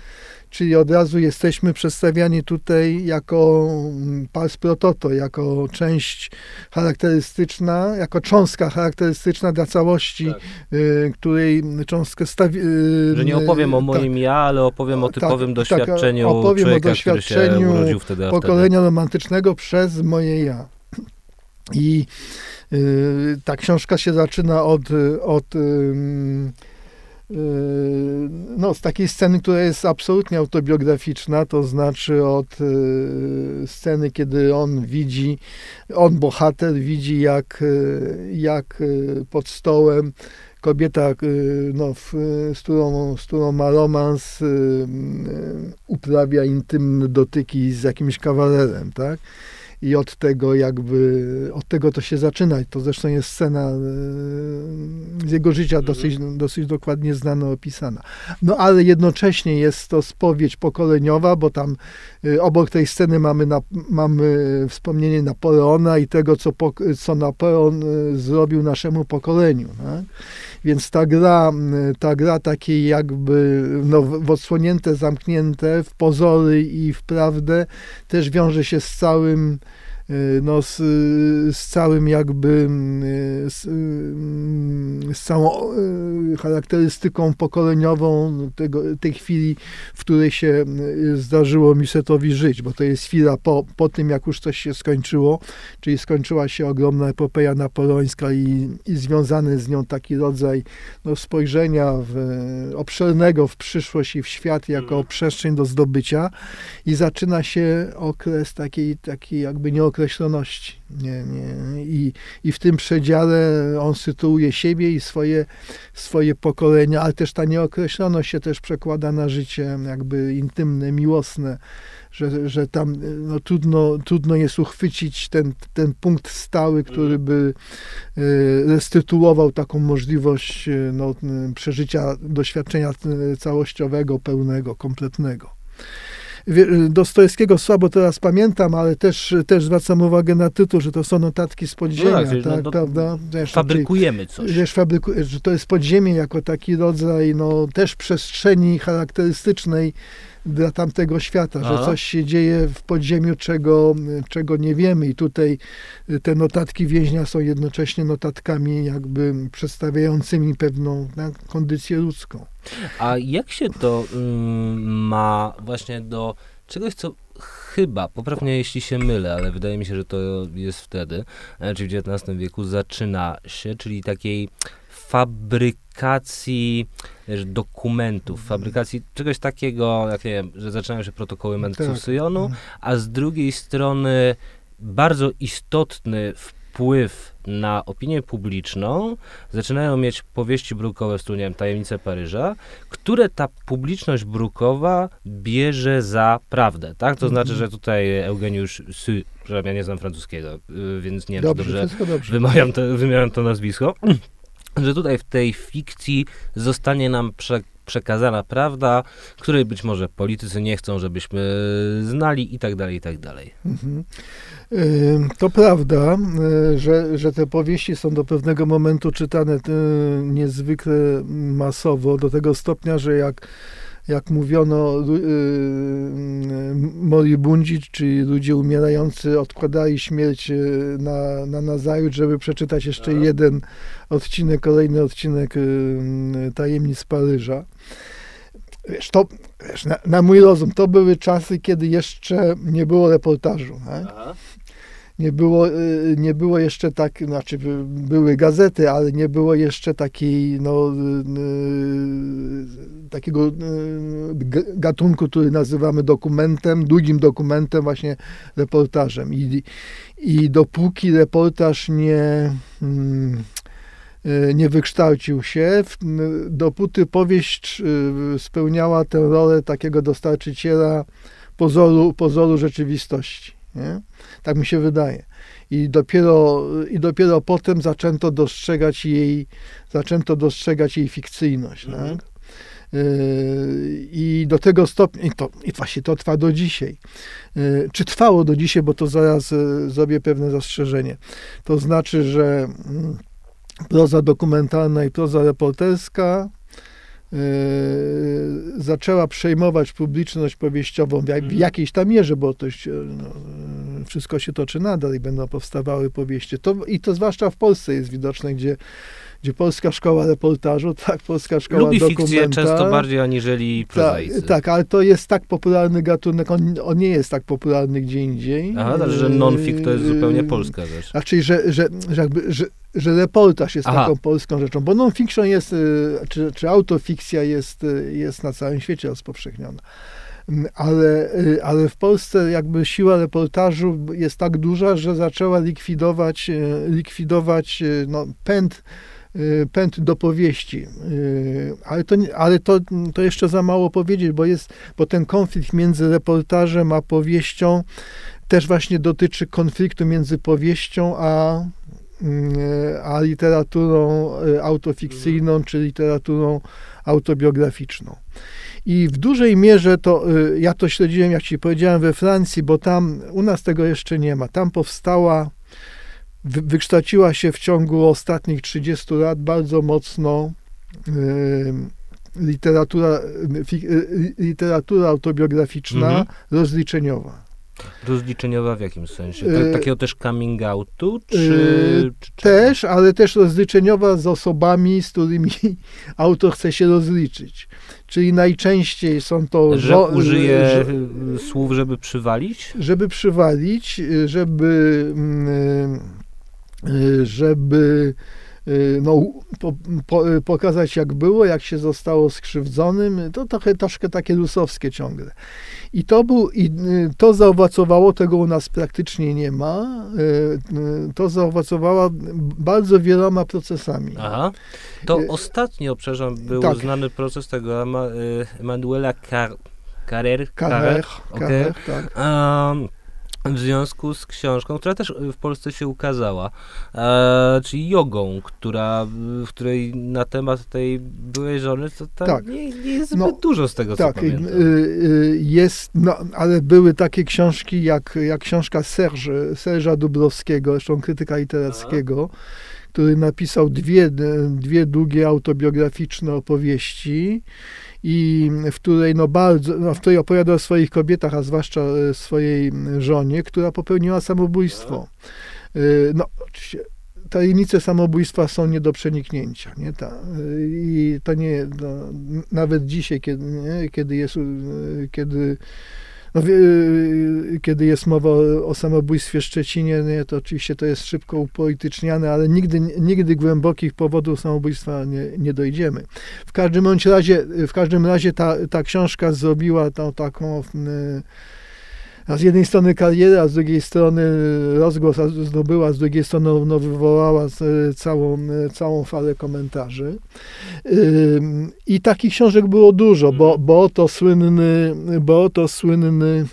Czyli od razu jesteśmy przedstawiani tutaj jako mm, pars pro toto, jako część charakterystyczna, jako cząstka charakterystyczna dla całości, Tak. y, której cząstkę stawi... y, Że nie opowiem o tak, moim ja, ale opowiem o Tak, typowym tak, doświadczeniu opowiem o człowieka, który się doświadczeniu wtedy, a wtedy. pokolenia romantycznego przez moje ja. I y, ta książka się zaczyna od, y, od y, no, z takiej sceny, która jest absolutnie autobiograficzna, to znaczy od y, sceny, kiedy on widzi, on bohater widzi jak, y, jak pod stołem kobieta, no, w, z, którą, z którą ma romans, uprawia intymne dotyki z jakimś kawalerem, tak? I od tego jakby, od tego to się zaczyna. To zresztą jest scena y, z jego życia dosyć, dosyć dokładnie znana, opisana. No ale jednocześnie jest to spowiedź pokoleniowa, bo tam y, obok tej sceny mamy, na, mamy wspomnienie Napoleona i tego, co, po, co Napoleon y, zrobił naszemu pokoleniu. Tak? Więc ta gra, y, ta gra takiej jakby no, w odsłonięte, zamknięte, w pozory i w prawdę też wiąże się z całym no, z, z całym jakby y, z, y, z całą y, charakterystyką pokoleniową tego, tej chwili, w której się y, zdarzyło Misetowi żyć, bo to jest chwila po, po tym, jak już coś się skończyło, czyli skończyła się ogromna epopeja napoleońska i, i związany z nią taki rodzaj no, spojrzenia w, obszernego w przyszłość i w świat jako przestrzeń do zdobycia. I zaczyna się okres takiej, takiej jakby nieokreśloności. Nie, nie. I, I w tym przedziale on sytuuje siebie i swoje, swoje pokolenia, ale też ta nieokreśloność się też przekłada na życie jakby intymne, miłosne, że, że tam no, trudno, trudno jest uchwycić ten, ten punkt stały, który by y, restytuował taką możliwość y, no, przeżycia doświadczenia y, całościowego, pełnego, kompletnego. Dostojewskiego słabo teraz pamiętam, ale też, też zwracam uwagę na tytuł, że to są notatki z podziemia, tak, tak, no, no, prawda? Wiesz, Fabrykujemy coś. wiesz, fabryku, że to jest podziemie jako taki rodzaj, no, też przestrzeni charakterystycznej dla tamtego świata, Aha. że coś się dzieje w podziemiu, czego, czego nie wiemy i tutaj y, te notatki więźnia są jednocześnie notatkami jakby przedstawiającymi pewną tak, kondycję ludzką. A jak się to mm, ma właśnie do czegoś, co chyba, poprawnie jeśli się mylę, ale wydaje mi się, że to jest wtedy, e, czyli w XIX wieku zaczyna się, czyli takiej fabrykacji wiesz, dokumentów, fabrykacji czegoś takiego, jak nie wiem, że zaczynają się protokoły Tak. Syjonu, a z drugiej strony bardzo istotny wpływ na opinię publiczną zaczynają mieć powieści brukowe w stylu, nie wiem, Tajemnice Paryża, które ta publiczność brukowa bierze za prawdę, tak? To znaczy, że tutaj Eugeniusz Sy, przepraszam, ja nie znam francuskiego, y, więc nie wiem, czy Dobrze, dobrze dobrze. wymawiam to, wymawiam to nazwisko, że tutaj w tej fikcji zostanie nam prze, przekazana prawda, której być może politycy nie chcą, żebyśmy znali i tak dalej, i tak dalej. Mhm. To prawda, y, że, że te powieści są do pewnego momentu czytane y, niezwykle masowo, do tego stopnia, że jak, jak mówiono, y, y, moribundzi, czyli ludzie umierający, odkładali śmierć y, na, na nazajutrz, żeby przeczytać jeszcze Aha. jeden odcinek, kolejny odcinek Tajemnic Paryża. Wiesz, to, wiesz, na, na mój rozum, to były czasy, kiedy jeszcze nie było reportażu. Tak? Nie, było, y, nie było jeszcze tak, znaczy by- były gazety, ale nie było jeszcze takiej, no, y, y, takiego y, gatunku, który nazywamy dokumentem, długim dokumentem, właśnie reportażem. I, i dopóki reportaż nie. mm, y, nie wykształcił się, dopóty powieść y, spełniała tę rolę takiego dostarczyciela pozoru, pozoru rzeczywistości. Nie? Tak mi się wydaje. I dopiero, I dopiero potem zaczęto dostrzegać jej, zaczęto dostrzegać jej fikcyjność. Mhm. Tak? I do tego stopnia, i, to, i właśnie to trwa do dzisiaj. Yy, Czy trwało do dzisiaj, bo to zaraz yy, zrobię pewne zastrzeżenie. To znaczy, że mm, proza dokumentalna i proza reporterska zaczęła przejmować publiczność powieściową w, Mhm. jakiejś tam mierze, bo to się, no, wszystko się toczy nadal i będą powstawały powieści. To, I to zwłaszcza w Polsce jest widoczne, gdzie, gdzie polska szkoła reportażu, tak, polska szkoła Lubi dokumenta, często bardziej aniżeli tak, prozaicy. tak, ale to jest tak popularny gatunek, on, on nie jest tak popularny gdzie indziej. Aha, znaczy, że non-fic to jest zupełnie Yy, polska rzecz. Znaczy, że, że, że, jakby, że, że reportaż jest Aha. taką polską rzeczą, bo non-fiction jest, y, czy, czy autofikcja jest, y, jest na całym świecie rozpowszechniona. Mm, Ale, y, ale w Polsce jakby siła reportażu jest tak duża, że zaczęła likwidować, y, likwidować y, no, pęd, pęd do powieści. Ale, to, ale to, to jeszcze za mało powiedzieć, bo, jest, bo ten konflikt między reportażem a powieścią też właśnie dotyczy konfliktu między powieścią a, mm, a literaturą autofikcyjną, czy literaturą autobiograficzną. I w dużej mierze to, y, ja to śledziłem, jak ci powiedziałem, we Francji, bo tam, u nas tego jeszcze nie ma. Tam powstała, wy, wykształciła się w ciągu ostatnich 30 lat bardzo mocno y, literatura, y, literatura autobiograficzna, Mhm. rozliczeniowa. Rozliczeniowa w jakim sensie? Tak, takiego też coming outu? Czy, Yy, czy czego? Też, ale też rozliczeniowa z osobami, z którymi autor chce się rozliczyć. Czyli najczęściej są to... Że żo- użyje że- y, słów, żeby przywalić? żeby przywalić, żeby, mm, żeby no, po, po, pokazać jak było, jak się zostało skrzywdzonym, to trochę troszkę takie rusowskie ciągle. I to był, i y, to zaowocowało, tego u nas praktycznie nie ma, y, y, to zaowocowało bardzo wieloma procesami. Aha. To Y, ostatnio, przepraszam, był tak. znany proces tego Ema, y, Emanuela Car Carrer, okej. Karech, tak. Em, w związku z książką, która też w Polsce się ukazała, e, czyli jogą, która, w której na temat tej byłej żony, to tam Tak. nie, nie jest zbyt No, dużo z tego, co Tak, y, pamiętam. y, jest, no, ale były takie książki jak, jak książka Serge, Serge'a Dubrowskiego, zresztą krytyka literackiego, który napisał dwie, dwie długie autobiograficzne opowieści i w której no bardzo, no, w której opowiada o swoich kobietach, a zwłaszcza e, swojej żonie, która popełniła samobójstwo. Y, No, oczywiście tajemnice samobójstwa są nie do przeniknięcia. Nie? Ta, y, I to nie, no, nawet dzisiaj, kiedy, nie? kiedy jest, kiedy No, y, kiedy jest mowa o samobójstwie w Szczecinie, nie, to oczywiście to jest szybko upolityczniane, ale nigdy, nigdy głębokich powodów samobójstwa nie, nie dojdziemy. W każdym bądź razie, w każdym razie ta, ta książka zrobiła tą taką y, a z jednej strony karierę, a z drugiej strony rozgłos zdobyła, z drugiej strony no, wywołała całą, całą falę komentarzy. I takich książek było dużo, bo, mhm. bo to słynny, bo to słynny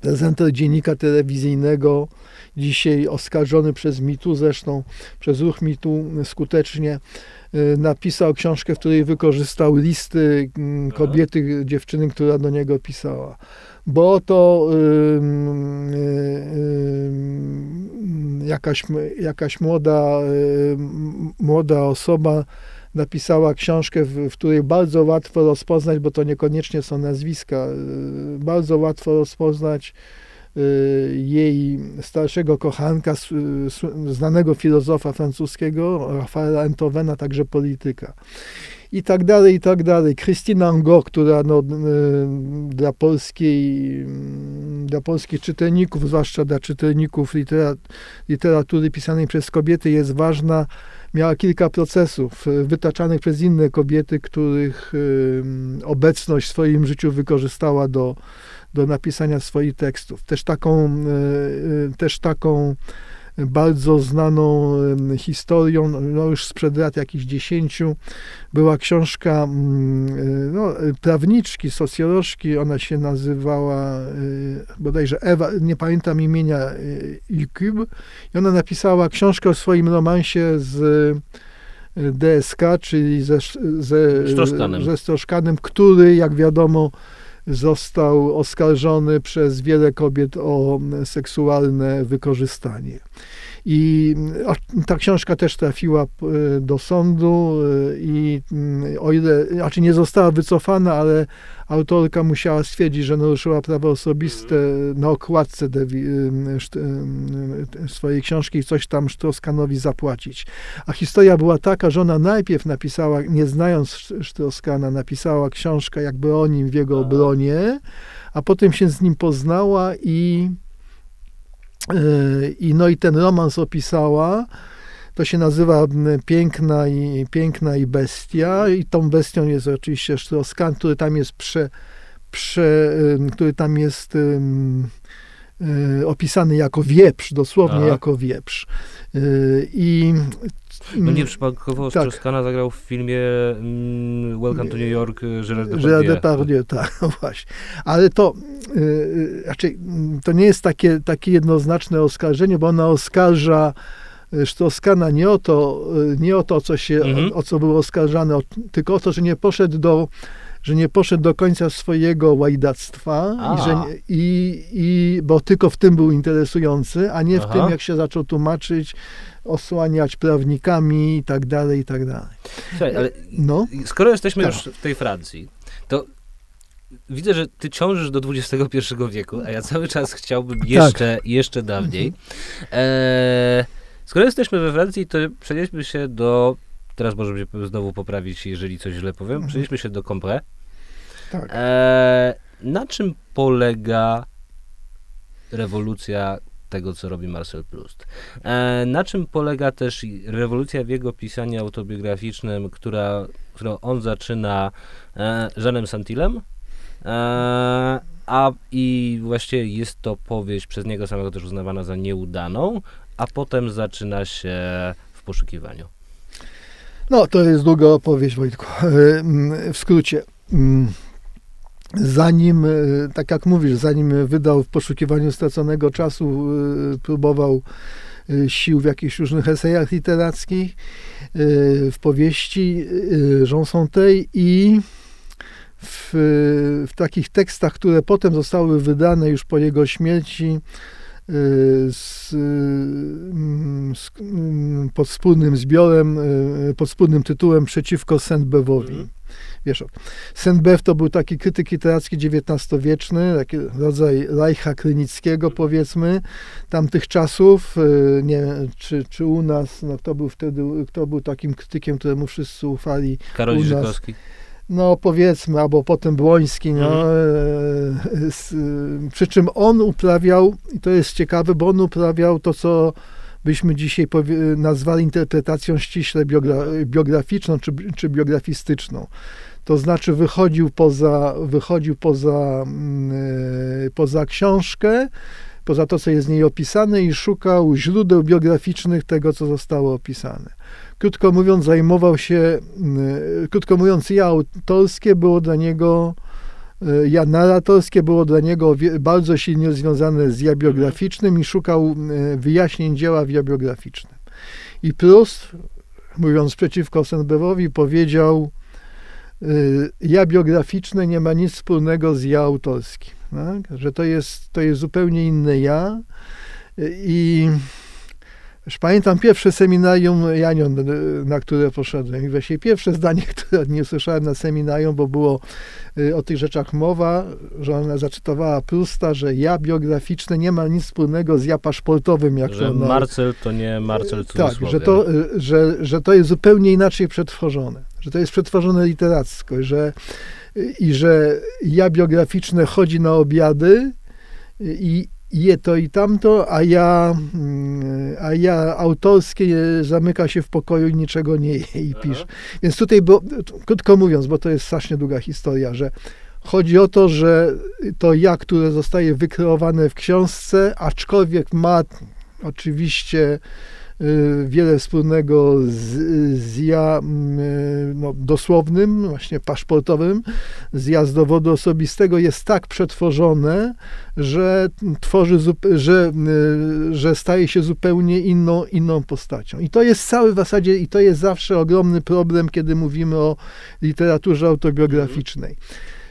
prezenter dziennika telewizyjnego, dzisiaj oskarżony przez mitu, zresztą przez ruch mitu skutecznie, y, napisał książkę, w której wykorzystał listy kobiety, dziewczyny, która do niego pisała bo to jakaś, jakaś młoda, młoda osoba napisała książkę, w, w, której bardzo łatwo rozpoznać, bo to niekoniecznie są nazwiska, y, bardzo łatwo rozpoznać jej starszego kochanka, znanego filozofa francuskiego, Rafaela Entowena, także polityka i tak dalej, i tak dalej. Christine Angot, która no, dla, polskiej, dla polskich czytelników, zwłaszcza dla czytelników literat, literatury pisanej przez kobiety jest ważna, miała kilka procesów e, wytaczanych przez inne kobiety, których obecność w swoim życiu wykorzystała do, do napisania swoich tekstów. Też taką, e, e, też taką bardzo znaną historią, no już sprzed lat jakichś dziesięciu, była książka mm, no, prawniczki, socjolożki, ona się nazywała bodajże Ewa, nie pamiętam imienia, Yukub, y, i ona napisała książkę o swoim romansie z DSK, czyli ze, ze, ze Stroszkanem, który, jak wiadomo, został oskarżony przez wiele kobiet o seksualne wykorzystanie. I ta książka też trafiła do sądu e, i mm, o ile, znaczy nie została wycofana, ale autorka musiała stwierdzić, że naruszyła prawo osobiste na okładce swojej książki i coś tam Sztroskanowi zapłacić. A historia była taka, że ona najpierw napisała, nie znając Sztroskana, napisała książkę jakby o nim w jego obronie, a potem się z nim poznała i i no i ten romans opisała. To się nazywa Piękna i, Piękna i Bestia i tą bestią jest oczywiście Strauss-Kahn, który tam jest prze, prze, który tam jest um, opisany jako wieprz, dosłownie Aha. jako wieprz. Y, I no nie przypadkowo tak. Strauss-Kahna zagrał w filmie mm, Welcome to New York y, Gerard Depardieu. Tak, no właśnie. Ale to, yy, raczej, to nie jest takie, takie jednoznaczne oskarżenie, bo ona oskarża Strauss-Kahna nie o to, nie o to, co się, mhm. o, o, co był oskarżany, o, tylko o to, że nie poszedł do że nie poszedł do końca swojego łajdactwa, i, że, i, i, bo tylko w tym był interesujący, a nie Aha. w tym, jak się zaczął tłumaczyć, osłaniać prawnikami i tak dalej, i tak dalej. Słuchaj, ale no? skoro jesteśmy tak. już w tej Francji, to widzę, że ty ciążysz do XXI wieku, a ja cały czas chciałbym jeszcze, tak. jeszcze dawniej. E, skoro jesteśmy we Francji, to przenieśmy się do Teraz może mnie znowu poprawić, jeżeli coś źle powiem. Mhm. Przejdźmy się do Compre. Tak. E, na czym polega rewolucja tego, co robi Marcel Proust. E, na czym polega też rewolucja w jego pisaniu autobiograficznym, która, którą on zaczyna e, Santilem, e, a i właściwie jest to powieść przez niego samego też uznawana za nieudaną, a potem zaczyna się w poszukiwaniu. No, to jest długa opowieść, Wojtku. E, mm, w skrócie. Mm, zanim, e, tak jak mówisz, zanim wydał w poszukiwaniu straconego czasu, e, próbował sił w jakichś różnych esejach literackich, w powieści Jean Sontey i w, w takich tekstach, które potem zostały wydane już po jego śmierci, z, z, pod wspólnym zbiorem, pod wspólnym tytułem Przeciwko Saint-Bewowi. Mm. Wiesz, Saint-Bew to był taki krytyk literacki XIX-wieczny, taki rodzaj Reicha Krynickiego, powiedzmy, tamtych czasów. Nie czy, czy u nas, no kto był wtedy, kto był takim krytykiem, któremu wszyscy ufali. Karol Żykowski. No powiedzmy, albo potem Błoński, no, Mhm. z, przy czym on uprawiał, i to jest ciekawe, bo on uprawiał to, co byśmy dzisiaj nazwali interpretacją ściśle biogra, biograficzną czy, czy biografistyczną. To znaczy wychodził poza, wychodził poza, mm, e, poza książkę, poza to, co jest w niej opisane i szukał źródeł biograficznych tego, co zostało opisane. Krótko mówiąc, zajmował się, mm, krótko mówiąc, ja autorskie było dla niego, e, ja narratorskie było dla niego bardzo silnie związane z ja biograficznym i szukał e, wyjaśnień dzieła w ja biograficznym. I Proust, mówiąc przeciwko Senberowi, powiedział, ja biograficzne nie ma nic wspólnego z ja autorskim. Tak? Że to jest, to jest zupełnie inne ja. I już pamiętam pierwsze seminarium Janion, y, na które poszedłem. I właśnie pierwsze zdanie, które nie słyszałem na seminarium, bo było y, o tych rzeczach mowa, że ona zacytowała Prusta, że ja biograficzne nie ma nic wspólnego z ja paszportowym, jak Że ona- Marcel to nie Marcel w tak, że to, y, że, że to jest zupełnie inaczej przetworzone, że to jest przetworzone literacko, że, y, i że ja biograficzne chodzi na obiady y, i je to i tamto, a ja, mm, a ja autorskie zamyka się w pokoju i niczego nie je i pisze. Więc tutaj, bo, krótko mówiąc, bo to jest strasznie długa historia, że chodzi o to, że to ja, które zostaje wykreowane w książce, aczkolwiek ma oczywiście wiele wspólnego z, z ja mm, y, no, dosłownym, właśnie paszportowym, z ja z dowodu osobistego jest tak przetworzone, że tworzy, że, y, że staje się zupełnie inną, inną postacią. I to jest cały w zasadzie, i to jest zawsze ogromny problem, kiedy mówimy o literaturze autobiograficznej.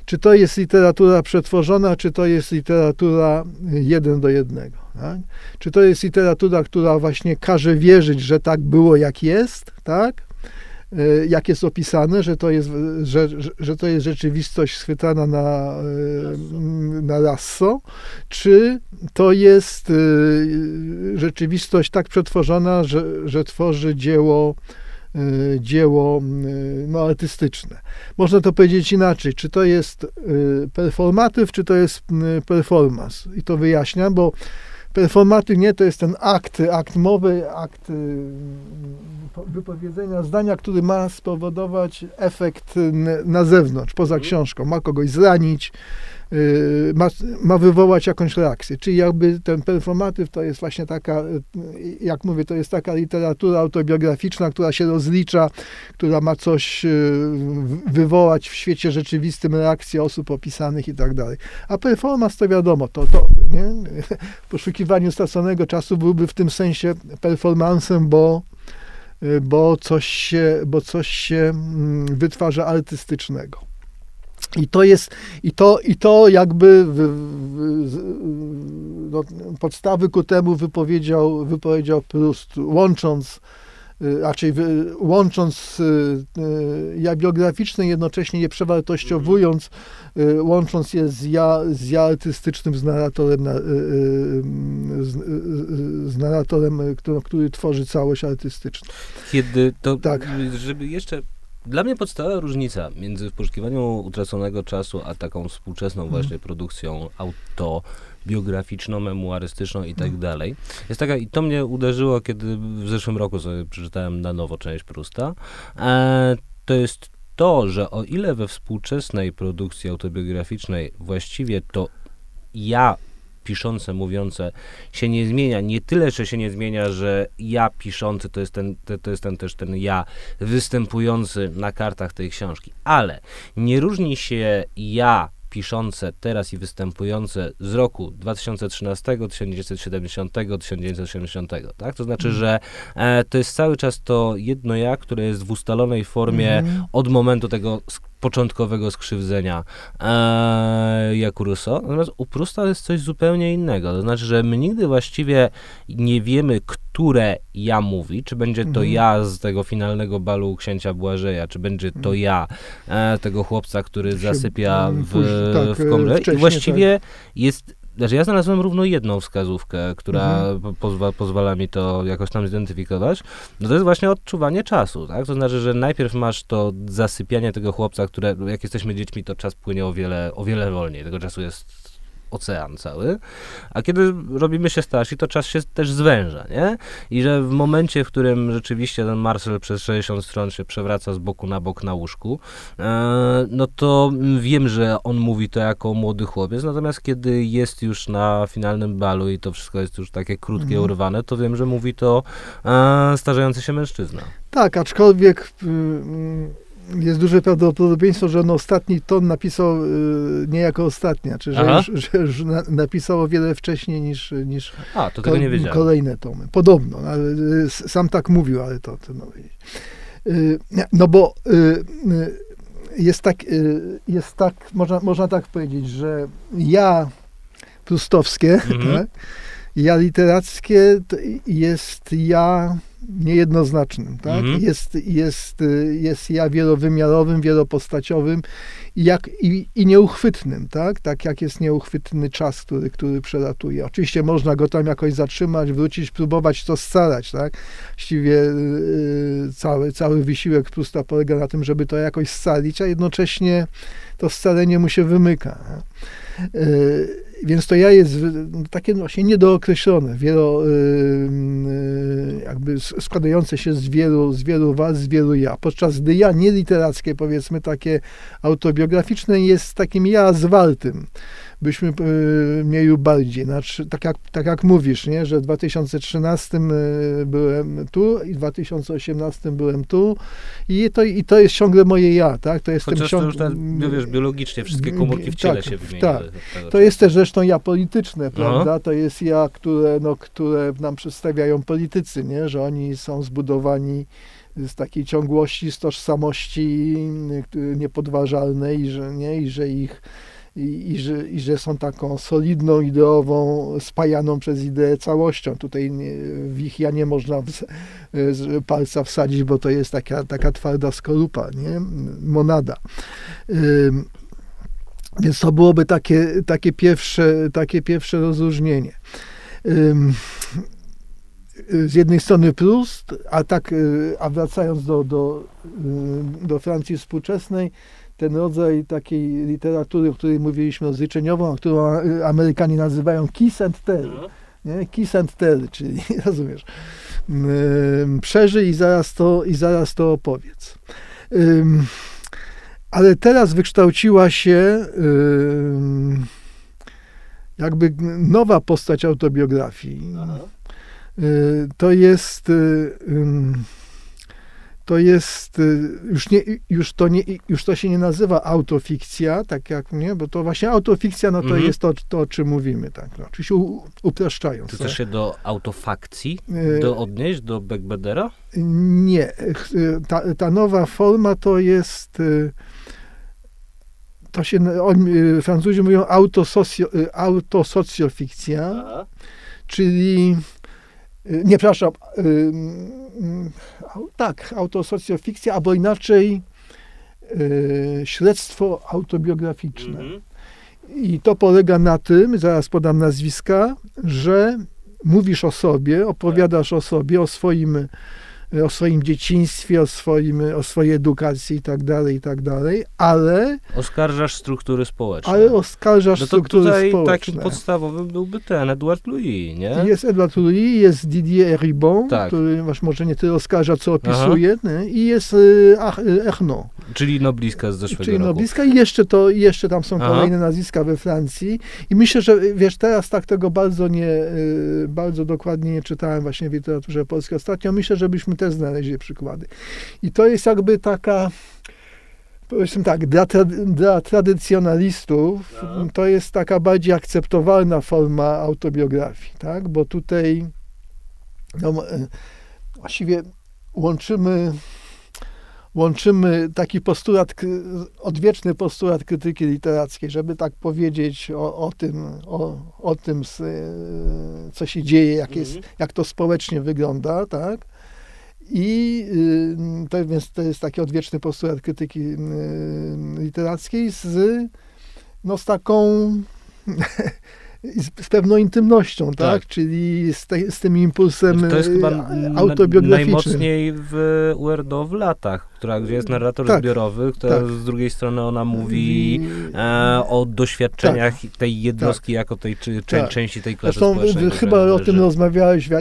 Czy to jest literatura przetworzona, czy to jest literatura jeden do jednego. Tak? Czy to jest literatura, która właśnie każe wierzyć, że tak było, jak jest, tak? E, jak jest opisane, że to jest, że, że, to jest rzeczywistość schwytana na, e, na lasso, czy to jest rzeczywistość tak przetworzona, że, że tworzy dzieło, dzieło e, no, artystyczne. Można to powiedzieć inaczej, czy to jest e, performatyw, czy to jest performance. I to wyjaśniam, bo performatyw nie to jest ten akt, akt mowy, akt y, wypowiedzenia zdania, który ma spowodować efekt na zewnątrz, poza książką. Ma kogoś zranić, y, ma, ma wywołać jakąś reakcję. Czyli jakby ten performatyw to jest właśnie taka, y, jak mówię, to jest taka literatura autobiograficzna, która się rozlicza, która ma coś y, wywołać w świecie rzeczywistym reakcję osób opisanych i tak dalej. A performance to wiadomo, to, to nie? w poszukiwaniu straconego czasu byłby w tym sensie performancem, bo, y, bo, coś się, bo coś się mm, wytwarza artystycznego. I to jest, i to, i to jakby w, w, no, podstawy ku temu wypowiedział, wypowiedział Proust, łącząc y, raczej łącząc y, y, ja biograficzne, jednocześnie je przewartościowując, łącząc je z ja, z ja artystycznym, z narratorem, na- z, z narratorem, który, który tworzy całość artystyczną. Kiedy to, Tak. żeby jeszcze... Dla mnie podstawowa różnica między w poszukiwaniu utraconego czasu, a taką współczesną Mhm. właśnie produkcją autobiograficzną, memuarystyczną i tak Mhm. dalej, jest taka, i to mnie uderzyło, kiedy w zeszłym roku sobie przeczytałem na nowo część Prusta, e, to jest to, że o ile we współczesnej produkcji autobiograficznej właściwie to ja piszące, mówiące się nie zmienia. Nie tyle, że się nie zmienia, że ja piszący to jest ten, to, to jest ten też ten ja występujący na kartach tej książki, ale nie różni się ja piszące teraz i występujące z roku 2013, 1970, 1970, tak? To znaczy, że e, to jest cały czas to jedno ja, które jest w ustalonej formie Mhm. od momentu tego początkowego skrzywdzenia e, jak u Rousseau. Natomiast u Prusta jest coś zupełnie innego. To znaczy, że my nigdy właściwie nie wiemy, które ja mówi, czy będzie to Mhm. ja z tego finalnego balu księcia Błażeja, czy będzie to Mhm. ja e, tego chłopca, który zasypia mm, w, tak, w komle. I właściwie jest Znaczy ja znalazłem równo jedną wskazówkę, która mhm. pozwa, pozwala mi to jakoś tam zidentyfikować. No to jest właśnie odczuwanie czasu, tak? To znaczy, że najpierw masz to zasypianie tego chłopca, które jak jesteśmy dziećmi, to czas płynie o wiele, o wiele wolniej. Tego czasu jest ocean cały, a kiedy robimy się starsi, to czas się też zwęża, nie? I że w momencie, w którym rzeczywiście ten Marcel przez 60 stron się przewraca z boku na bok na łóżku, e, no to wiem, że on mówi to jako młody chłopiec, natomiast kiedy jest już na finalnym balu i to wszystko jest już takie krótkie, mhm. urwane, to wiem, że mówi to e, starzejący się mężczyzna. Tak, aczkolwiek... Y, jest duże prawdopodobieństwo, że on ostatni ton napisał y, nie jako ostatnia, czy że, już, że już na, napisał o wiele wcześniej niż, niż A, to wiedziałem. kolejne tomy. Podobno, ale, y, sam tak mówił, ale to trudno wiedzieć. Y, no bo jest tak, jest tak można, można tak powiedzieć, że ja prustowskie, mhm. tak, ja literackie jest ja niejednoznacznym, tak? Mhm. Jest, jest, jest ja wielowymiarowym, wielopostaciowym i, jak, i, i nieuchwytnym, tak? Tak jak jest nieuchwytny czas, który, który przelatuje. Oczywiście można go tam jakoś zatrzymać, wrócić, próbować to scalać, tak? Właściwie yy, cały, cały wysiłek Prusta polega na tym, żeby to jakoś scalić, a jednocześnie to scalenie mu się wymyka. Yy, więc to ja jest takie właśnie niedookreślone, wielo, y, y, jakby składające się z wielu, z wielu was, z wielu ja. Podczas gdy ja nieliterackie, powiedzmy takie autobiograficzne, jest takim ja zwaltym byśmy e, mieli bardziej. Znaczy, tak, jak, tak jak mówisz, nie? że w 2013 e, byłem tu i w 2018 byłem tu i to, i to jest ciągle moje ja, tak? To jest Chociaż ciąg... to już teraz, wiesz, biologicznie wszystkie komórki w ciele tak, się wymieniają. Tak. To jest też zresztą ja polityczne, prawda? Aha. To jest ja, które, no, które nam przedstawiają politycy, nie? Że oni są zbudowani z takiej ciągłości, z tożsamości niepodważalnej, że, nie? i że ich i, i, że, i że są taką solidną, ideową, spajaną przez ideę całością. Tutaj w ich ja nie można w, z palca wsadzić, bo to jest taka, taka twarda skorupa, nie? monada. Więc to byłoby takie, takie, pierwsze, takie pierwsze rozróżnienie. Z jednej strony Proust, a tak, y, a wracając do, do, y, do Francji współczesnej, ten rodzaj takiej literatury, o której mówiliśmy, rozliczeniową, którą Amerykanie nazywają kiss and tell. Nie? Kiss and tell, czyli, rozumiesz, przeżyj i zaraz to, i zaraz to opowiedz. Ale teraz wykształciła się jakby nowa postać autobiografii. Aha. Y, to jest to jest y, już, nie, już, to nie, już to się nie nazywa autofikcja, tak jak nie, bo to właśnie autofikcja, no to -hmm. jest to, to, o czym mówimy, tak, no, oczywiście u, upraszczając. Czy chcesz się do autofakcji y, do odnieść, do Beckbedera? Nie, y, ta, ta nowa forma to jest to się, on, Francuzi mówią autosocio, autosocjofikcja, czyli nie, przepraszam, tak, autosocjofikcja, albo inaczej yy, śledztwo autobiograficzne. Mhm. I to polega na tym, zaraz podam nazwiska, że mówisz o sobie, opowiadasz o sobie, o swoim o swoim dzieciństwie, o, swoim, o swojej edukacji i tak dalej, i tak dalej, ale... Oskarżasz struktury społeczne. Ale oskarżasz no to struktury tutaj społeczne. takim podstawowym byłby ten Edward Louis, nie? Jest Edward Louis, jest Didier Ribon, tak. który może nie tyle oskarża, co opisuje, i jest y, Echno. Czyli noblistka z zeszłego Czyli roku. noblistka i jeszcze, to, jeszcze tam są Aha. kolejne nazwiska we Francji i myślę, że wiesz, teraz tak tego bardzo nie, y, bardzo dokładnie nie czytałem właśnie w literaturze polskiej ostatnio. Myślę, żebyśmy też znaleźli przykłady. I to jest jakby taka, powiedzmy tak, dla, dla tradycjonalistów no. to jest taka bardziej akceptowalna forma autobiografii, tak? Bo tutaj no, właściwie łączymy łączymy taki postulat, odwieczny postulat krytyki literackiej, żeby tak powiedzieć o, o tym, o, o tym, co się dzieje, jak, jest, mhm. jak to społecznie wygląda, tak? I y, to, więc to jest taki odwieczny postulat krytyki y, literackiej z, no, z taką z, pewną intymnością, tak? Tak. Czyli z, te, z tym impulsem To jest chyba n- autobiograficznym. najmocniej w Uerdo w latach, która, gdzie jest narrator Tak, zbiorowy, która tak. z drugiej strony ona mówi I- e, o doświadczeniach tej jednostki Tak. jako tej czy, czę, Tak. części tej klasy Zresztą społecznej. chyba o tym rozmawiałeś wi-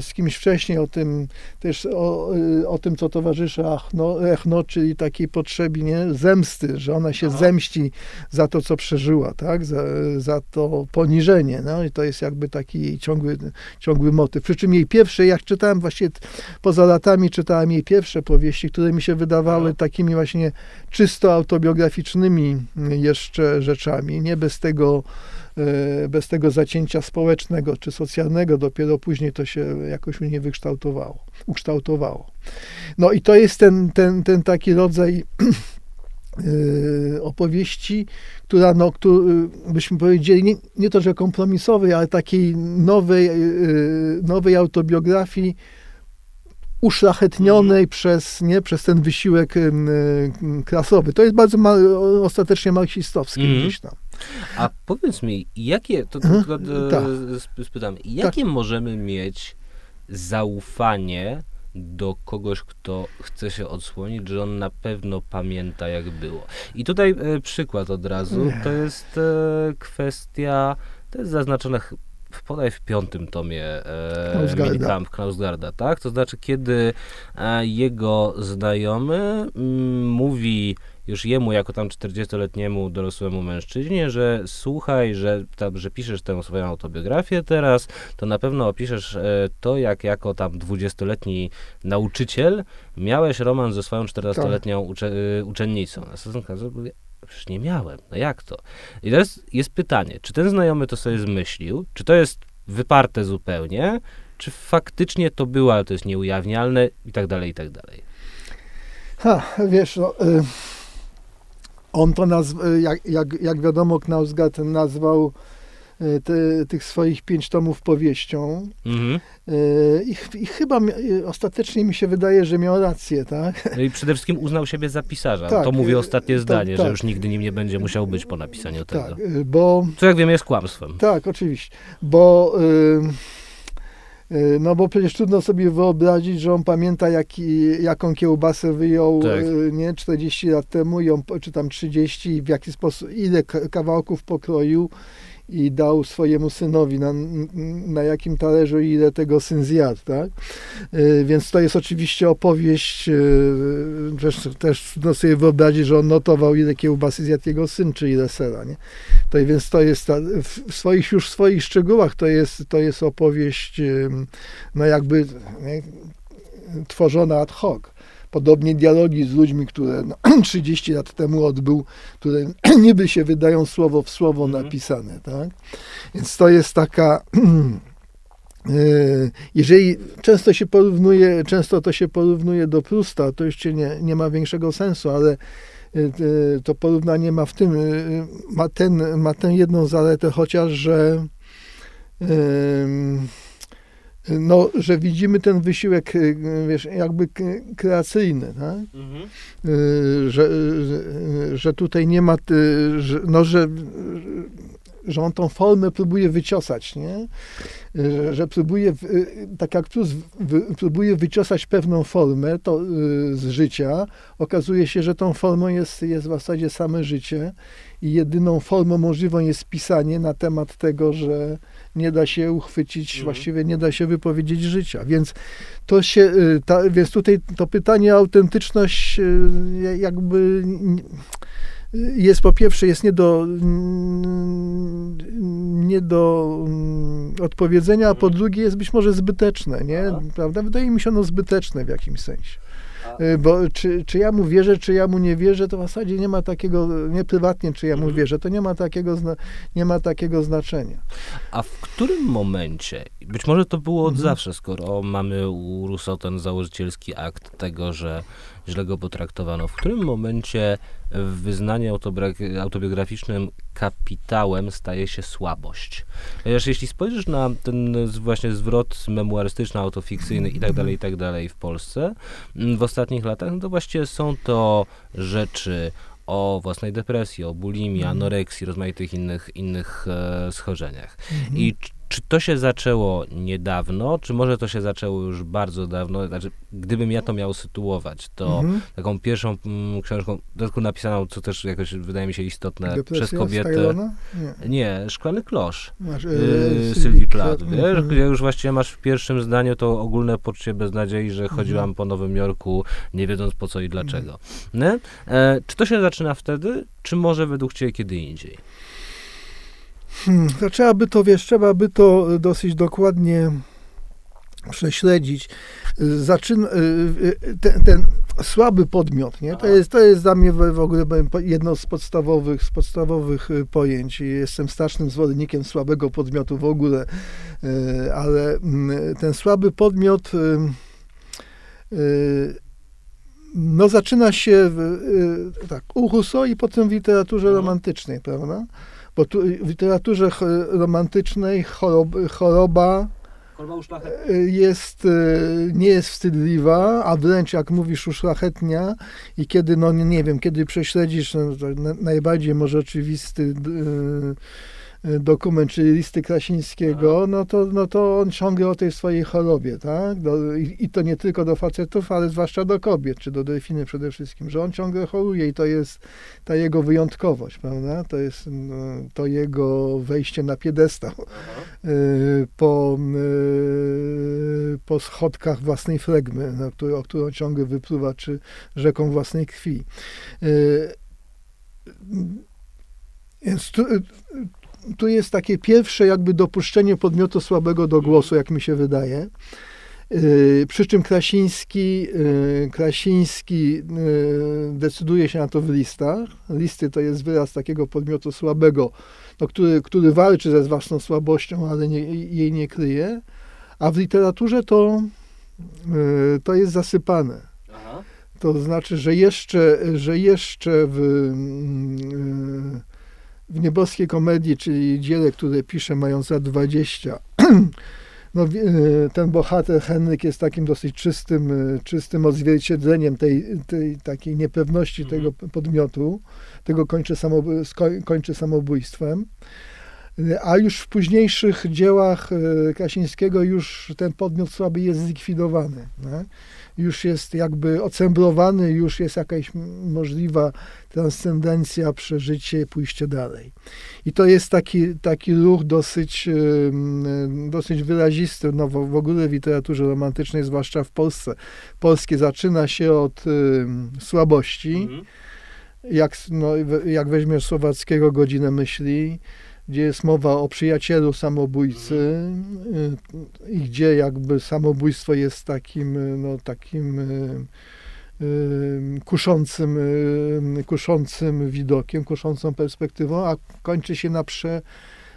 z kimś wcześniej, o tym też o, o tym, co towarzyszy Achno, Echno, czyli takiej potrzebie nie? zemsty, że ona się Aha. zemści za to, co przeżyła, tak? za, za to poniżenie. No i to jest jakby taki ciągły, ciągły motyw. Przy czym jej pierwsze, jak czytałem właśnie poza latami, czytałem jej pierwsze powieści, które mi się wydawały Aha. takimi właśnie czysto autobiograficznymi y, jeszcze rzeczami, nie bez tego e, bez tego zacięcia społecznego czy socjalnego, dopiero później to się jakoś u niej wykształtowało, ukształtowało. No i to jest ten, ten, ten taki rodzaj e, opowieści, która, no, który, byśmy powiedzieli, nie, nie to, że kompromisowej, ale takiej nowej, e, nowej autobiografii uszlachetnionej przez, nie, przez ten wysiłek klasowy. To jest bardzo ma, ostatecznie marksistowski Mhm. gdzieś tam. A powiedz mi, jakie, to, to Mhm, tylko e, tak. spytam, jakie możemy mieć zaufanie do kogoś, kto chce się odsłonić, że on na pewno pamięta, jak było. I tutaj e, przykład od razu, to jest e, kwestia, to jest zaznaczone podaj w piątym tomie e, Knausgarda, tak? To znaczy, kiedy e, jego znajomy mm, mówi już jemu, jako tam 40-letniemu dorosłemu mężczyźnie, że słuchaj, że, tam, że piszesz tę swoją autobiografię teraz, to na pewno opiszesz e, to, jak jako tam 20-letni nauczyciel miałeś romans ze swoją 14-letnią ucze, y, uczennicą. A mówi, przecież nie miałem, no jak to? I teraz jest pytanie, czy ten znajomy to sobie zmyślił, czy to jest wyparte zupełnie, czy faktycznie to było, ale to jest nieujawnialne i tak dalej, i tak dalej. Ha, wiesz, no, y, on to nazw, y, jak, jak, jak wiadomo, Knausgard nazwał te, tych swoich pięć tomów powieścią Mhm. y, i, i chyba y, ostatecznie mi się wydaje, że miał rację, tak? No i przede wszystkim uznał siebie za pisarza. Tak, to mówi ostatnie tak, zdanie, że tak. już nigdy nim nie będzie musiał być po napisaniu tego. Tak, bo Co jak wiemy jest kłamstwem. Tak, oczywiście. Bo, y, no bo przecież trudno sobie wyobrazić, że on pamięta, jaki, jaką kiełbasę wyjął Tak. nie, 40 lat temu, czy tam 30, i w jaki sposób, ile kawałków pokroił i dał swojemu synowi, na, na jakim talerzu i ile tego syn zjadł, tak? Y, Więc to jest oczywiście opowieść, y, też, też trudno sobie wyobrazić, że on notował, ile kiełbasy zjadł jego syn, czy ile sera, nie? To, więc to jest ta, w swoich już w swoich szczegółach to jest, to jest opowieść no jakby nie, tworzona ad hoc. Podobnie dialogi z ludźmi, które no, 30 lat temu odbył, które niby się wydają słowo w słowo Mhm. napisane, tak? Więc to jest taka y, jeżeli często się porównuje, często to się porównuje do Prusta, to jeszcze nie, nie ma większego sensu, ale y, y, to porównanie ma w tym, ma, ten, ma tę jedną zaletę chociaż, że no, że widzimy ten wysiłek, y, wiesz, jakby kreacyjny, tak? Mhm. Y, że, że, tutaj nie ma, y, że, no, że, że on tą formę próbuje wyciosać, nie? Że, że próbuje, tak jak Plus wy- próbuje wyciosać pewną formę to, z życia, okazuje się, że tą formą jest, jest w zasadzie same życie i jedyną formą możliwą jest pisanie na temat tego, że nie da się uchwycić, Mhm. właściwie nie da się wypowiedzieć życia, więc to się, y, ta, więc tutaj to pytanie o autentyczność y, jakby n- jest po pierwsze jest nie do, nie do mm, odpowiedzenia, a po drugie jest być może zbyteczne, nie? Prawda? Wydaje mi się ono zbyteczne w jakimś sensie. Y, Bo czy, czy ja mu wierzę, czy ja mu nie wierzę, to w zasadzie nie ma takiego, nie prywatnie, czy ja mu Mhm. wierzę, to nie ma takiego, nie ma takiego znaczenia. A w którym momencie, być może to było od Mhm. zawsze, skoro mamy u Rousseau ten założycielski akt tego, że źle go potraktowano, w którym momencie w wyznaniu autobiograficznym kapitałem staje się słabość? Ponieważ jeśli spojrzysz na ten właśnie zwrot memuarystyczny, autofikcyjny i tak dalej, i tak dalej w Polsce mm, w ostatnich latach, no to właściwie są to rzeczy o własnej depresji, o bulimii, Mhm. anoreksji, rozmaitych innych, innych e, schorzeniach. Mhm. I czy, to się zaczęło niedawno, czy może to się zaczęło już bardzo dawno? Znaczy, gdybym ja to miał sytuować, to Mhm. taką pierwszą mm, książką, dodatku napisaną, co też jakoś wydaje mi się istotne, Depresja przez kobietę. Nie. Nie, Szklany Klosz. Masz, Yy, Sylwii Plath, wiesz, Mhm. gdzie już właściwie masz w pierwszym zdaniu to ogólne poczucie beznadziei, że chodziłam Mhm. po Nowym Jorku, nie wiedząc po co i dlaczego. Nie? E, czy to się zaczyna wtedy, czy może według ciebie kiedy indziej? Hmm, to trzeba by to, wiesz, trzeba by to dosyć dokładnie prześledzić. Zaczyna, ten, ten słaby podmiot, nie? To jest, to jest dla mnie w, ogóle jedno z podstawowych, z podstawowych pojęć. I Jestem strasznym zwolennikiem słabego podmiotu w ogóle, ale mm, ten słaby podmiot no zaczyna się tak, u Rousseau i potem w literaturze Mhm. romantycznej, prawda? Bo tu w literaturze romantycznej chorob, choroba y, jest, y, nie jest wstydliwa, a wręcz jak mówisz uszlachetnia i kiedy, no nie, wiem, kiedy prześledzisz no, najbardziej może oczywisty d- y, y, dokument, czyli listy Krasińskiego, no to, no to on ciągle o tej swojej chorobie, tak? Do, i, I to nie tylko do facetów, ale zwłaszcza do kobiet, czy do delfiny przede wszystkim, że on ciągle choruje i to jest ta jego wyjątkowość, prawda? To jest no, to jego wejście na piedestał y, po, y, po schodkach własnej flegmy, na który, o którą ciągle wypływa, czy rzeką własnej krwi. Y, Więc tu, y, tu jest takie pierwsze jakby dopuszczenie podmiotu słabego do głosu, jak mi się wydaje. Y, Przy czym Krasiński, y, Krasiński y, decyduje się na to w listach. Listy to jest wyraz takiego podmiotu słabego, no, który, który walczy ze własną słabością, ale nie, jej nie kryje. A w literaturze to, y, to jest zasypane. To znaczy, że jeszcze, że jeszcze w, mm, w nieboskiej komedii, czyli dziele, które pisze mając lat 20, no, e, ten bohater Henryk jest takim dosyć czystym, e, czystym odzwierciedleniem tej, tej takiej niepewności Mhm. tego podmiotu. Tego kończy, samob- sko- kończy samobójstwem. E, A już w późniejszych dziełach Krasińskiego już ten podmiot słaby jest zlikwidowany. Nie? Już jest jakby ocemblowany, już jest jakaś możliwa transcendencja, przeżycie, pójście dalej. I to jest taki, taki ruch dosyć, em, dosyć wyrazisty no, w, w ogóle w literaturze romantycznej, zwłaszcza w Polsce. Polskie zaczyna się od em, słabości, Mhm. jak, no, jak weźmiesz Słowackiego Godzinę Myśli, gdzie jest mowa o przyjacielu samobójcy y, i gdzie jakby samobójstwo jest takim, y, no, takim y, kuszącym, kuszącym widokiem, kuszącą perspektywą, a kończy się na prze,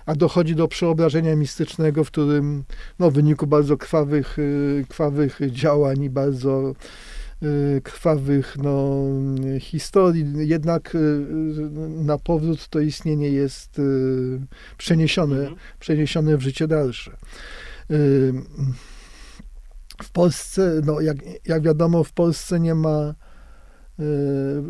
a dochodzi do przeobrażenia mistycznego, w którym no, w wyniku bardzo krwawych, krwawych działań i bardzo krwawych no, historii, jednak y, na powrót to istnienie jest y, przeniesione, Mhm. przeniesione w życie dalsze. Y, W Polsce, no jak, jak wiadomo, w Polsce nie ma y,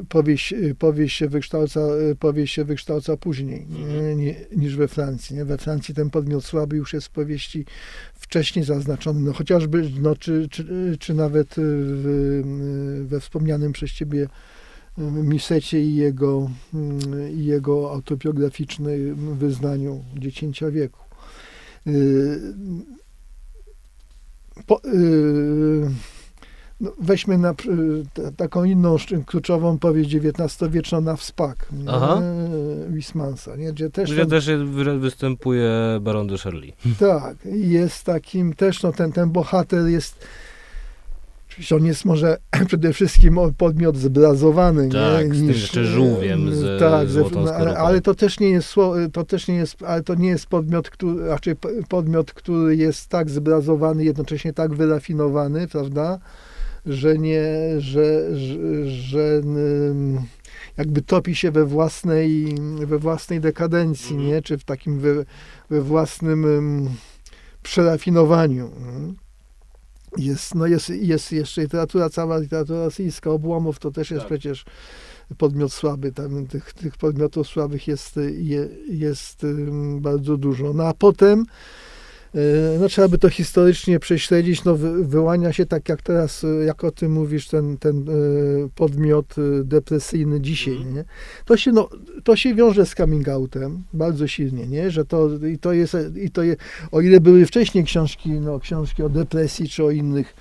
powieść, y, powieść, się wykształca, y, powieść się wykształca później nie, nie, niż we Francji. Nie? We Francji ten podmiot słaby już jest w powieści wcześniej zaznaczony, no chociażby, no, czy, czy, czy nawet y, w, y, we wspomnianym przez ciebie y, Misecie i jego, y, i jego autobiograficznym wyznaniu dziecięcia wieku. Y, Po, y, no weźmy na, ta- taką inną kluczową powieść XIX-wieczną na wspak nie? Aha. Wismansa, nie? gdzie też Gdzie ten, też wy- występuje Baron de Shirley. tak, jest takim też, no ten, ten bohater jest Oczywiście on jest może przede wszystkim podmiot zbrazowany, Tak, nie? z tym jeszcze żółwiem z tak, złotą no, ale, ale to też nie jest to też nie jest, ale to nie jest podmiot, który, raczej podmiot, który jest tak zbrazowany, jednocześnie tak wyrafinowany, prawda, że nie, że, że, że jakby topi się we własnej, we własnej dekadencji, Mhm. nie? Czy w takim we, we własnym ym, przerafinowaniu. jest, no jest, jest jeszcze literatura, cała literatura rosyjska, obłomów to też jest Tak. przecież podmiot słaby, tam tych, tych podmiotów słabych jest, je, jest bardzo dużo. No a potem no, trzeba by to historycznie prześledzić, no wy, wyłania się tak jak teraz, y, jak o tym mówisz, ten, ten y, podmiot depresyjny dzisiaj, Mhm. nie? To się, no, to się wiąże z coming outem bardzo silnie, nie? Że to, i to jest, i to je, o ile były wcześniej książki, no, książki o depresji czy o innych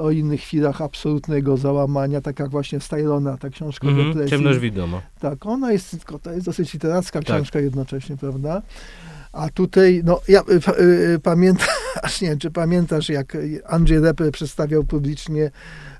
o innych chwilach absolutnego załamania, tak jak właśnie Stylona, ta książka Mhm, depresji. ciemność widoma. Tak, ona jest tylko, to jest dosyć literacka Tak. książka jednocześnie, prawda? A tutaj, no ja y, y, pamiętam, aż nie wiem, czy pamiętasz, jak Andrzej Reper przedstawiał publicznie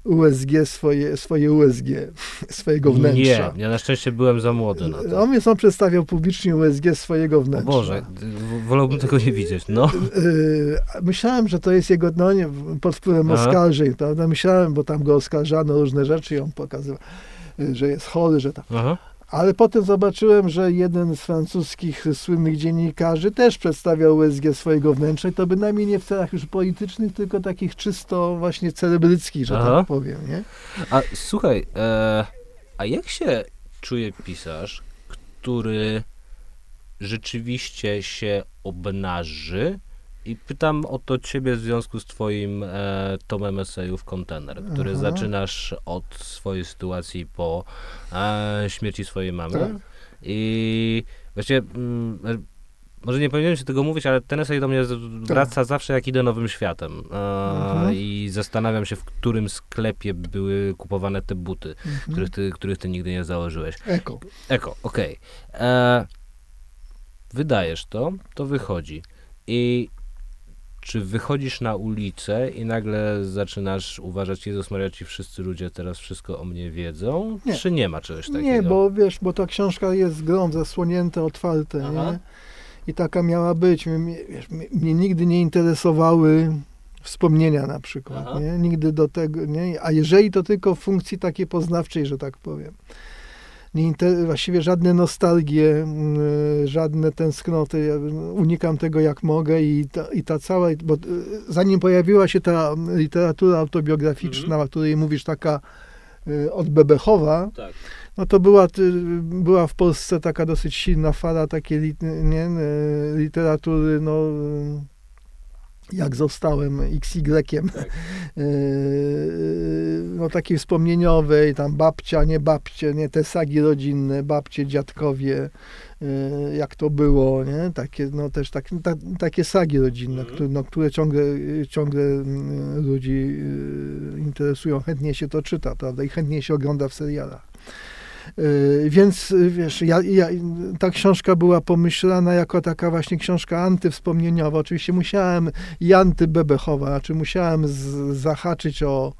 USG, swoje, swoje USG, swojego wnętrza. Nie, ja na szczęście byłem za młody na to. On więc on przedstawiał publicznie USG swojego O wnętrza. Boże, w- wolałbym tego nie widzieć, no. Yy, myślałem, że to jest jego, no nie, pod wpływem Aha. oskarżeń, prawda? Myślałem, bo tam go oskarżano o różne rzeczy i on pokazywał, że jest chory, że tak. Aha. Ale potem zobaczyłem, że jeden z francuskich słynnych dziennikarzy też przedstawiał USG swojego wnętrza i to bynajmniej nie w celach już politycznych, tylko takich czysto właśnie celebryckich, że Aha. tak powiem, nie? A słuchaj, e, a jak się czuje pisarz, który rzeczywiście się obnaży? I pytam o to ciebie w związku z twoim e, tomem esejów Kontener, który Aha. zaczynasz od swojej sytuacji po e, śmierci swojej mamy. Tak. I właściwie, mm, e, może nie powinienem się tego mówić, ale ten esej do mnie wraca zawsze jak idę nowym światem. E, Tak. Mhm. I zastanawiam się, w którym sklepie były kupowane te buty, Mhm. których, ty, których ty nigdy nie założyłeś. Eko. Eko, okej. E, Wydajesz to, to wychodzi. I czy wychodzisz na ulicę i nagle zaczynasz uważać, Jezus Maria, ci wszyscy ludzie teraz wszystko o mnie wiedzą? Nie. Czy nie ma czegoś takiego? Nie, bo wiesz, bo ta książka jest grą zasłonięte, otwarte, Aha. nie? I taka miała być. Mnie, wiesz, mnie, nigdy nie interesowały wspomnienia na przykład, Aha. nie? Nigdy do tego, nie? A jeżeli to tylko w funkcji takiej poznawczej, że tak powiem. Nie właściwie żadne nostalgie, mm, żadne tęsknoty. Ja unikam tego jak mogę i ta, i ta cała, bo y, zanim pojawiła się ta literatura autobiograficzna, Mhm. o której mówisz, taka y, odbebechowa, Tak. no to była, była w Polsce taka dosyć silna fala takiej nie, literatury, no jak zostałem XY, Tak. e, no takiej wspomnieniowej, tam babcia, nie babcie, nie te sagi rodzinne, babcie, dziadkowie, e, jak to było, nie, takie, no też tak, ta, takie sagi rodzinne, Mhm. które, no, które ciągle, ciągle mm, ludzi interesują, chętnie się to czyta, prawda, i chętnie się ogląda w serialach. Yy, Więc yy, wiesz, ja, ja, ta książka była pomyślana jako taka właśnie książka antywspomnieniowa. Oczywiście musiałem i antybebechowa, znaczy musiałem z, zahaczyć o,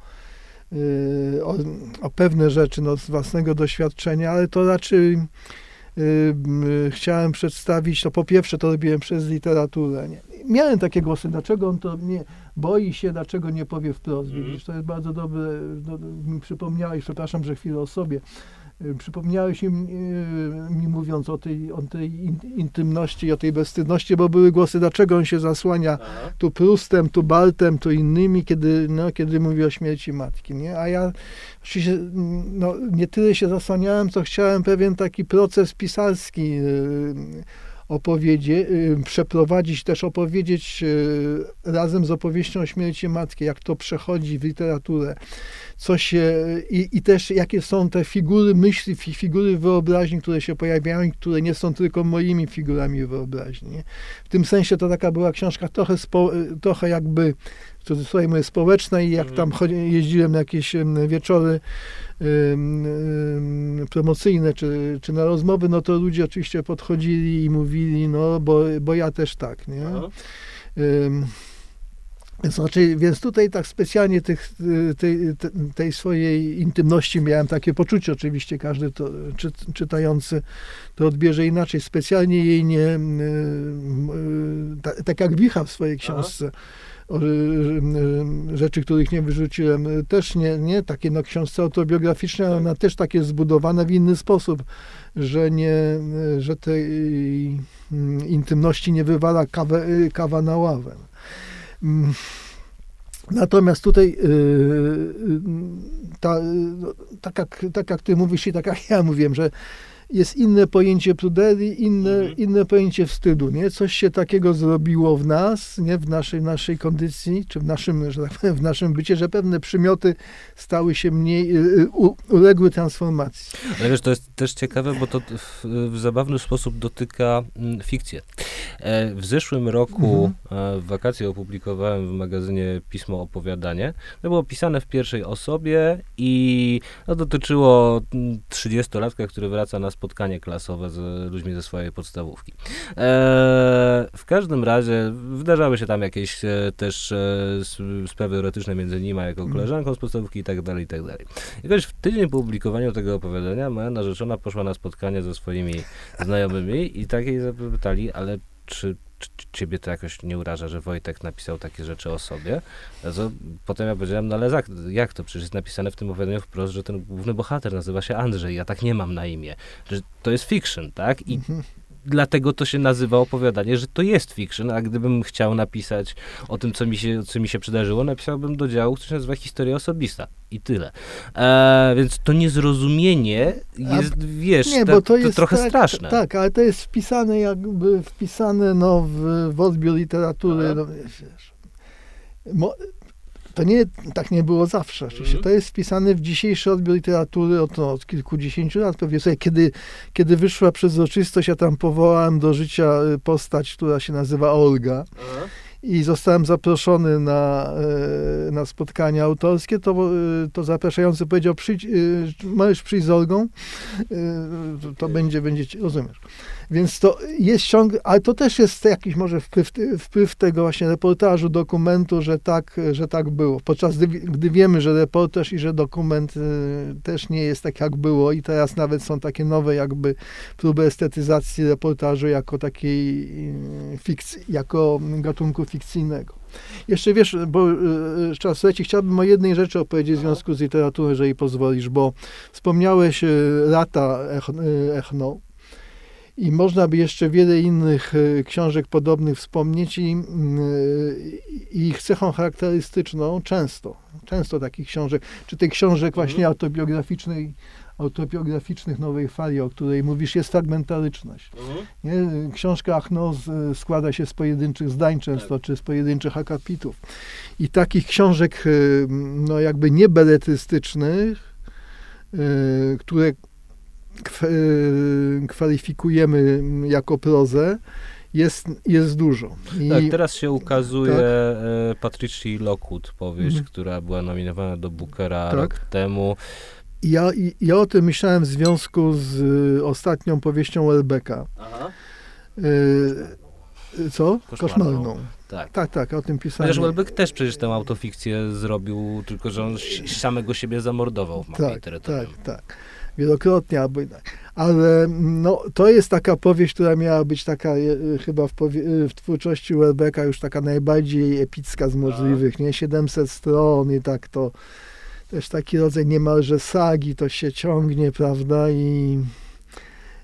yy, o, o pewne rzeczy no, z własnego doświadczenia, ale to raczej chciałem przedstawić, to po pierwsze to robiłem przez literaturę. Nie? Miałem takie głosy, dlaczego on to nie boi się, dlaczego nie powie wprost. Mhm. Widzisz, to jest bardzo dobre, no, mi przypomniałeś, przepraszam, że chwilę o sobie. Y, Przypomniałeś mi, y, mi mówiąc o tej, o tej in, intymności i o tej bezstydności, bo były głosy, dlaczego on się zasłania Aha. tu Prustem, tu Baltem, tu innymi, kiedy, no, kiedy mówi o śmierci matki, nie? A ja oczywiście no, nie tyle się zasłaniałem, co chciałem pewien taki proces pisarski y, opowiedzie, y, przeprowadzić, też opowiedzieć y, razem z opowieścią o śmierci matki, jak to przechodzi w literaturę, co się i, i też jakie są te figury myśli, fi, figury wyobraźni, które się pojawiają i które nie są tylko moimi figurami wyobraźni. W tym sensie to taka była książka trochę, spo, trochę jakby cudzysłowie mówię, społeczna i jak tam chodzi, jeździłem na jakieś wieczory promocyjne czy, czy na rozmowy, no to ludzie oczywiście podchodzili i mówili, no bo, bo ja też tak, nie? Aha. Ym, Więc, tutaj tak specjalnie tych, tej, te- tej swojej intymności miałem takie poczucie, oczywiście każdy to czy, czytający to odbierze inaczej. Specjalnie jej nie, ta, tak jak Wicha w swojej książce, y, rzeczy, których nie wyrzuciłem, y, też nie, nie takie no, książce autobiograficzne, ale ona też takie zbudowana w inny sposób, że nie, y, że tej y, intymności nie wywala kawę, y, kawa na ławę. Mm. Natomiast tutaj, ta, no, tak, jak, tak jak ty mówisz i tak jak ja mówiłem, że jest inne pojęcie pruderii, inne, mhm. inne pojęcie wstydu, nie? Coś się takiego zrobiło w nas, nie? W naszej, naszej kondycji, czy w naszym, że tak powiem, w naszym bycie, że pewne przymioty stały się mniej, y, y, u, uległy transformacji. Ale wiesz, to jest też ciekawe, bo to w, w zabawny sposób dotyka mm, fikcję. E, w zeszłym roku mhm. E, w wakacje opublikowałem w magazynie pismo opowiadanie. To było pisane w pierwszej osobie i no, dotyczyło 30-latka, mm, który wraca na spotkanie klasowe z ludźmi ze swojej podstawówki. E, w każdym razie wydarzały się tam jakieś e, też e, sprawy erotyczne między nim a jako mhm. koleżanką z podstawówki i tak dalej, i tak dalej. Jakoś w tydzień po publikowaniu tego opowiadania moja narzeczona poszła na spotkanie ze swoimi znajomymi i tak jej zapytali, ale czy ciebie to jakoś nie uraża, że Wojtek napisał takie rzeczy o sobie? To potem ja powiedziałem, no ale jak, to? Przecież jest napisane w tym opowiadaniu wprost, że ten główny bohater nazywa się Andrzej, ja tak nie mam na imię. To jest fiction, tak? I mhm dlatego to się nazywa opowiadanie, że to jest fiction, a gdybym chciał napisać o tym, co mi się, co mi się przydarzyło, napisałbym do działu, który się nazywa historia osobista. I tyle. E, więc to niezrozumienie jest, a, wiesz, nie, ta, bo to, jest trochę tak, straszne. Tak, ale to jest wpisane jakby, wpisane no, w, w odbiór literatury. No, wiesz, mo, to nie, tak nie było zawsze. Oczywiście. Mhm. To jest wpisane w dzisiejszy odbiór literatury od, no, od kilkudziesięciu lat. Pewnie sobie, kiedy, kiedy wyszła przezroczystość, ja tam powołałem do życia y, postać, która się nazywa Olga. Aha i zostałem zaproszony na, e, na spotkanie autorskie, to, e, to zapraszający powiedział, przyjdź, możesz przyjść z Olgą, to będzie, będzie, rozumiesz. Więc to jest ciąg, ale to też jest jakiś może wpływ, wpływ tego właśnie reportażu, dokumentu, że tak, że tak było. Podczas gdy, gdy wiemy, że reportaż i że dokument też nie jest tak jak było i teraz nawet są takie nowe jakby próby estetyzacji reportażu jako takiej fikcji, jako gatunku fikcyjnego. Jeszcze wiesz, bo y, czas leci, chciałbym o jednej rzeczy opowiedzieć w związku z literaturą, jeżeli pozwolisz, bo wspomniałeś y, lata Echno i można by jeszcze wiele innych y, książek podobnych wspomnieć i, i ich cechą charakterystyczną często, często takich książek, czy tych książek właśnie mhm. autobiograficznej autobiograficznych nowej fali, o której mówisz, jest fragmentaryczność. Mhm. Nie? Książka Achno składa się z pojedynczych zdań często, tak. czy z pojedynczych akapitów. I takich książek no jakby niebeletrystycznych, y, które kwalifikujemy jako prozę, jest, jest dużo. I, tak, teraz się ukazuje tak. E, Patricia Lockwood, powieść, mhm. która była nominowana do Bookera tak. rok temu. Ja, ja o tym myślałem w związku z y, ostatnią powieścią Welbecka. Aha. Y, co? Koszmarną. Koszmarną. Tak. tak, tak, o tym pisałem. Chociaż Welbeck też przecież tę autofikcję zrobił, tylko że on samego siebie zamordował w mapie tak, terytorium. Tak, tak. Wielokrotnie, albo ale no, to jest taka powieść, która miała być taka y, chyba w, w twórczości Welbecka już taka najbardziej epicka z możliwych, nie? 700 stron i tak to też taki rodzaj niemalże sagi, to się ciągnie, prawda, i,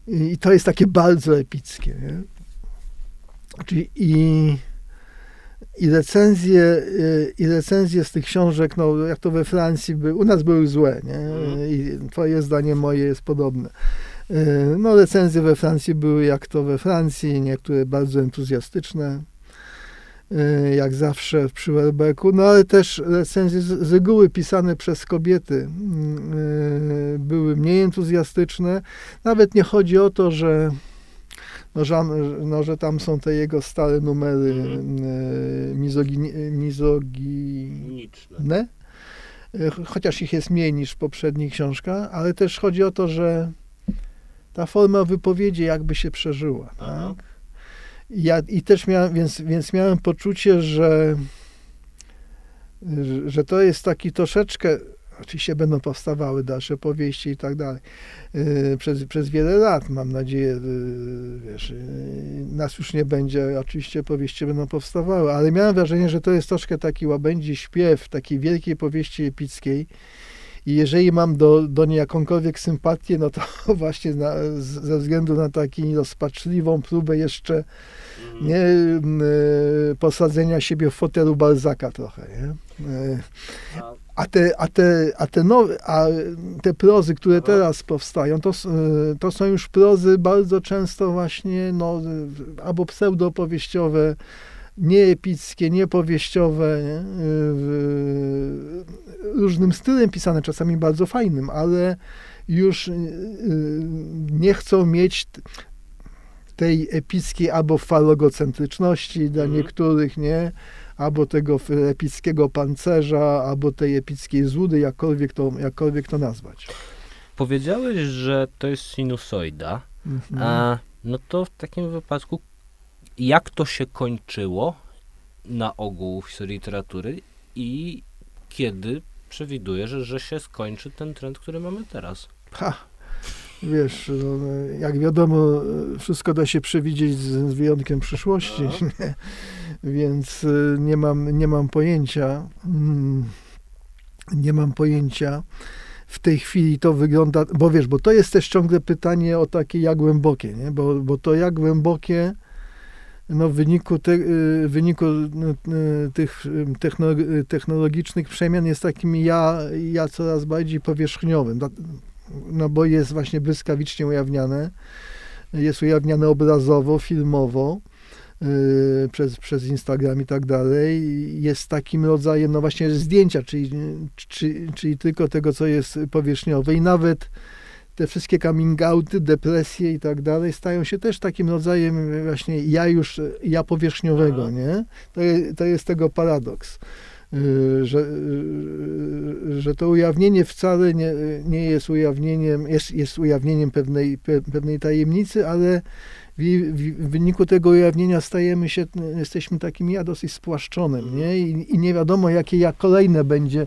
i, to jest takie bardzo epickie, nie? Czyli i, i recenzje, y, i recenzje z tych książek, no jak to we Francji, by, u nas były złe, nie? Mhm. I twoje zdanie moje jest podobne. Y, no recenzje we Francji były jak to we Francji, niektóre bardzo entuzjastyczne, E, jak zawsze przy Welbecku, no ale też recenzje z, reguły pisane przez kobiety mm, były mniej entuzjastyczne. Nawet nie chodzi o to, że no, że, no, że tam są te jego stare numery mhm. E, mizogini, mizoginiczne, chociaż ich jest mniej niż w poprzednich książkach, ale też chodzi o to, że ta forma wypowiedzi jakby się przeżyła. Tak? Ja, I też miałem, więc, więc miałem poczucie, że, że to jest taki troszeczkę, oczywiście będą powstawały dalsze powieści i tak dalej, y, przez, przez wiele lat, mam nadzieję, y, wiesz, y, nas już nie będzie, oczywiście powieści będą powstawały, ale miałem wrażenie, że to jest troszkę taki łabędzi śpiew takiej wielkiej powieści epickiej, i jeżeli mam do, do niej jakąkolwiek sympatię, no to właśnie na, ze względu na taką rozpaczliwą próbę jeszcze nie, e, posadzenia siebie w fotelu Balzaka trochę, nie? A te, a te, a te, nowe, a te prozy, które teraz powstają, to, e, to są już prozy bardzo często właśnie no, albo pseudopowieściowe, nieepickie, niepowieściowe, nie? E, różnym stylem pisane, czasami bardzo fajnym, ale już e, nie chcą mieć tej epickiej albo falogocentryczności dla Mhm. niektórych, nie? Albo tego epickiego pancerza, albo tej epickiej złudy, jakkolwiek to, jakkolwiek to nazwać. Powiedziałeś, że to jest sinusoida, Mhm. a no to w takim wypadku jak to się kończyło na ogół w historii literatury i kiedy przewidujesz, że się skończy ten trend, który mamy teraz? Ha, wiesz, no, jak wiadomo, wszystko da się przewidzieć z, z wyjątkiem przyszłości, nie? więc y, nie mam, nie mam pojęcia. Mm, Nie mam pojęcia. W tej chwili to wygląda, bo wiesz, bo to jest też ciągle pytanie o takie jak głębokie, nie? Bo, bo to jak głębokie no, w wyniku, te, y, w wyniku no, y, tych techno- technologicznych przemian jest takim ja, ja coraz bardziej powierzchniowym. No bo jest właśnie błyskawicznie ujawniane. Jest ujawniane obrazowo, filmowo. y, Przez, przez Instagram i tak dalej, jest takim rodzajem, no właśnie zdjęcia, czyli, czy, czyli tylko tego, co jest powierzchniowe i nawet te wszystkie coming outy, depresje i tak dalej stają się też takim rodzajem właśnie ja już, ja powierzchniowego, Aha. nie? To, to jest tego paradoks, że, y, że to ujawnienie wcale nie, nie jest ujawnieniem, jest, jest ujawnieniem pewnej, pe, pewnej tajemnicy, ale w, w, wyniku tego ujawnienia stajemy się, jesteśmy takim ja dosyć spłaszczonym, nie? I, i nie wiadomo, jakie ja kolejne będzie,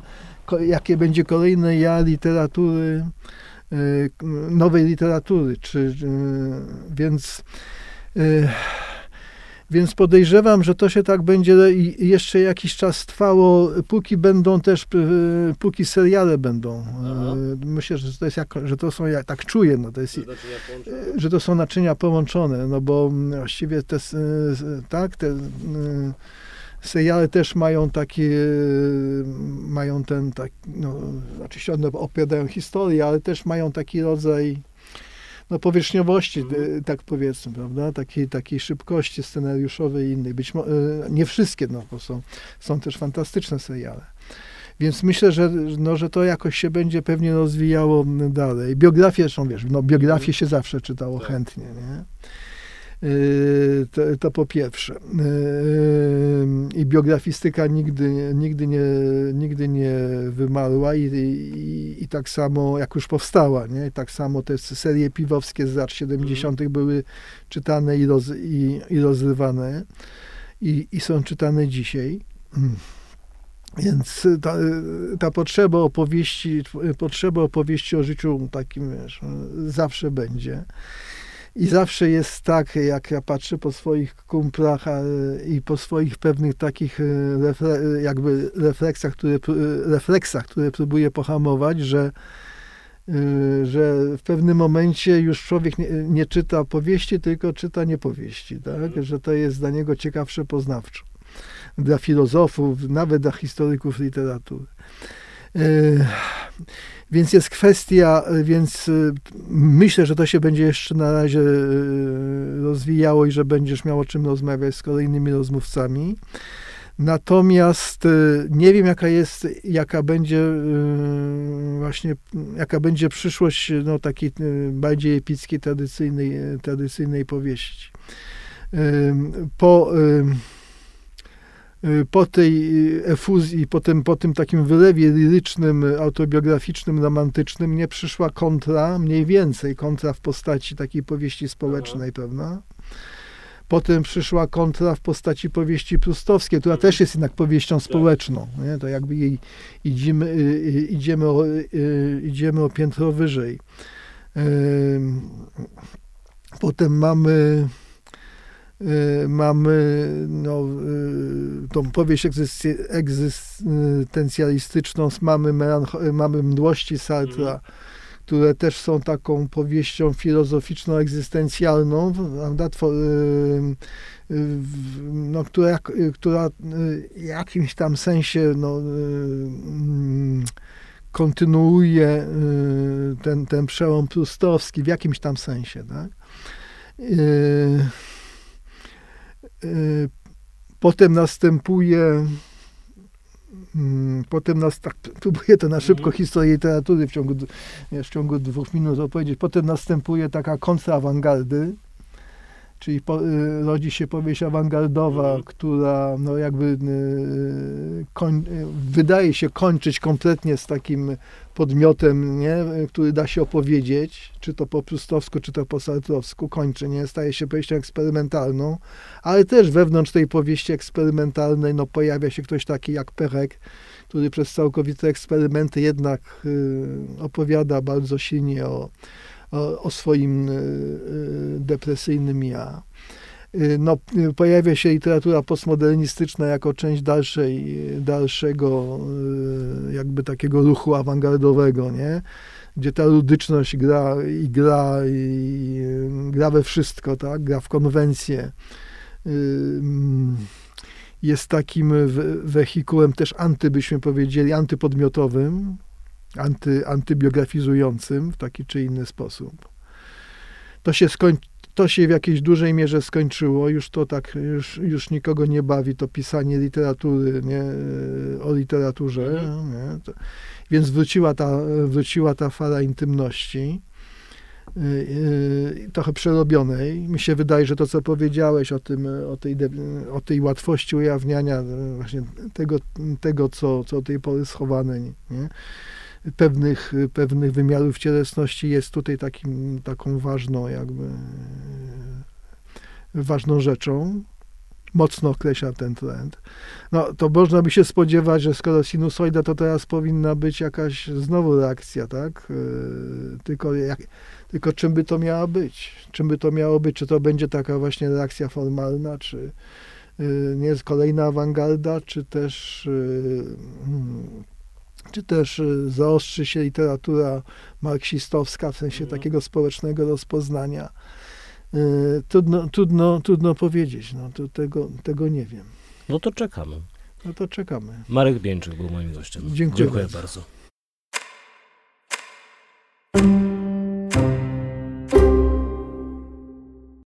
jakie będzie kolejne ja literatury, y, nowej literatury, czy, y, więc y, więc podejrzewam, że to się tak będzie jeszcze jakiś czas trwało, póki będą też, y, póki seriale będą. Aha. Y, Myślę, że to jest jak, że to są, ja tak czuję, no to jest, znaczy, że to są naczynia połączone, no bo mm, właściwie te, tak, te y, seriale też mają takie, mają ten, tak, no, oczywiście one opowiadają historię, ale też mają taki rodzaj no, powierzchniowości, y, tak powiedzmy, prawda, takiej, takiej szybkości scenariuszowej i innej. Być mo- y, nie wszystkie, no, bo są, są też fantastyczne seriale. Więc myślę, że, no, że to jakoś się będzie pewnie rozwijało dalej. Biografie, zresztą wiesz, no, biografię się zawsze czytało Tak. chętnie, nie? To, to po pierwsze. I biografistyka nigdy, nigdy, nie, nigdy nie wymarła i, i, i tak samo jak już powstała, nie? I tak samo te serie piwowskie z lat 70. były czytane i, roz, i, i rozrywane i, i są czytane dzisiaj. Mm. Więc ta, ta potrzeba opowieści, potrzeba opowieści o życiu takim, wiesz, zawsze będzie. I zawsze jest tak, jak ja patrzę po swoich kumplach i po swoich pewnych takich e, refle, jakby refleksach, które, pró- refleksach, które próbuję pohamować, że, że w pewnym momencie już człowiek nie, nie czyta powieści, tylko czyta niepowieści, tak? że to jest dla niego ciekawsze poznawczo. Dla filozofów, nawet dla historyków literatury. Więc jest kwestia, y, więc y, myślę, że to się będzie jeszcze na razie y, rozwijało i że będziesz miał o czym rozmawiać z kolejnymi rozmówcami. Natomiast nie wiem, jaka jest, jaka będzie właśnie, jaka będzie przyszłość no, takiej bardziej epickiej, tradycyjnej, tradycyjnej powieści. Po, po tej y, efuzji, po tym, po tym takim wylewie lirycznym, y, autobiograficznym, romantycznym, nie przyszła kontra, mniej więcej kontra w postaci takiej powieści społecznej, prawda? Potem przyszła kontra w postaci powieści prustowskiej, która też jest jednak powieścią społeczną. Nie? To jakby jej idziemy, y, y, idziemy, o, y, idziemy o piętro wyżej. Potem mamy y, mamy no, y, tą powieść egzystencjalistyczną, mamy, melancho- mamy mdłości Sartra, które też są taką powieścią filozoficzno-egzystencjalną, prawda, y, y, no, która, y, która w jakimś tam sensie no, y, mm, kontynuuje y, ten, ten przełom prustowski w jakimś tam sensie. Tak? Y, Potem następuje mm, Potem nas tak, próbuję to na szybko Mhm. historię literatury w ciągu, w ciągu dwóch minut opowiedzieć. Potem następuje taka kontrawangardy, czyli po, y, rodzi się powieść awangardowa, Mhm. która no jakby y, koń, y, wydaje się kończyć kompletnie z takim podmiotem, nie, który da się opowiedzieć, czy to po prustowsku, czy to po sartrowsku, kończy, nie, staje się powieścią eksperymentalną, ale też wewnątrz tej powieści eksperymentalnej no, pojawia się ktoś taki jak Perek, który przez całkowite eksperymenty jednak y, opowiada bardzo silnie o, o, o swoim y, y, depresyjnym ja. Y, No, pojawia się literatura postmodernistyczna jako część dalszej, dalszego jakby takiego ruchu awangardowego, nie? gdzie ta ludyczność gra i gra i gra we wszystko, tak? gra w konwencję. Y, mm, Jest takim we- wehikułem też anty, byśmy powiedzieli, antypodmiotowym, anty, antybiografizującym w taki czy inny sposób. To się, skoń, to się w jakiejś dużej mierze skończyło, już to tak, już, już nikogo nie bawi to pisanie literatury, nie, o literaturze, nie, to, więc wróciła ta, wróciła ta fala intymności, y, y, trochę przerobionej. Mi się wydaje, że to, co powiedziałeś o, tym, o, tej, o tej łatwości ujawniania y, właśnie tego, tego co, co do tej pory schowane, nie? Pewnych, pewnych wymiarów cielesności jest tutaj takim, taką ważną jakby ważną rzeczą. Mocno określa ten trend. No, to można by się spodziewać, że skoro sinusoida, to teraz powinna być jakaś znowu reakcja, tak? Yy, Tylko, jak, tylko czym by to miała być? Czym by to miało być? Czy to będzie taka właśnie reakcja formalna, czy yy, nie jest kolejna awangarda, czy też yy, hmm, czy też y, zaostrzy się literatura marksistowska w sensie mhm. takiego społecznego rozpoznania. Y, trudno, trudno, trudno powiedzieć, no, to tego, tego nie wiem. No to czekamy. No to czekamy. Marek Bieńczyk był moim gościem. Dziękuję, Dziękuję bardzo. bardzo.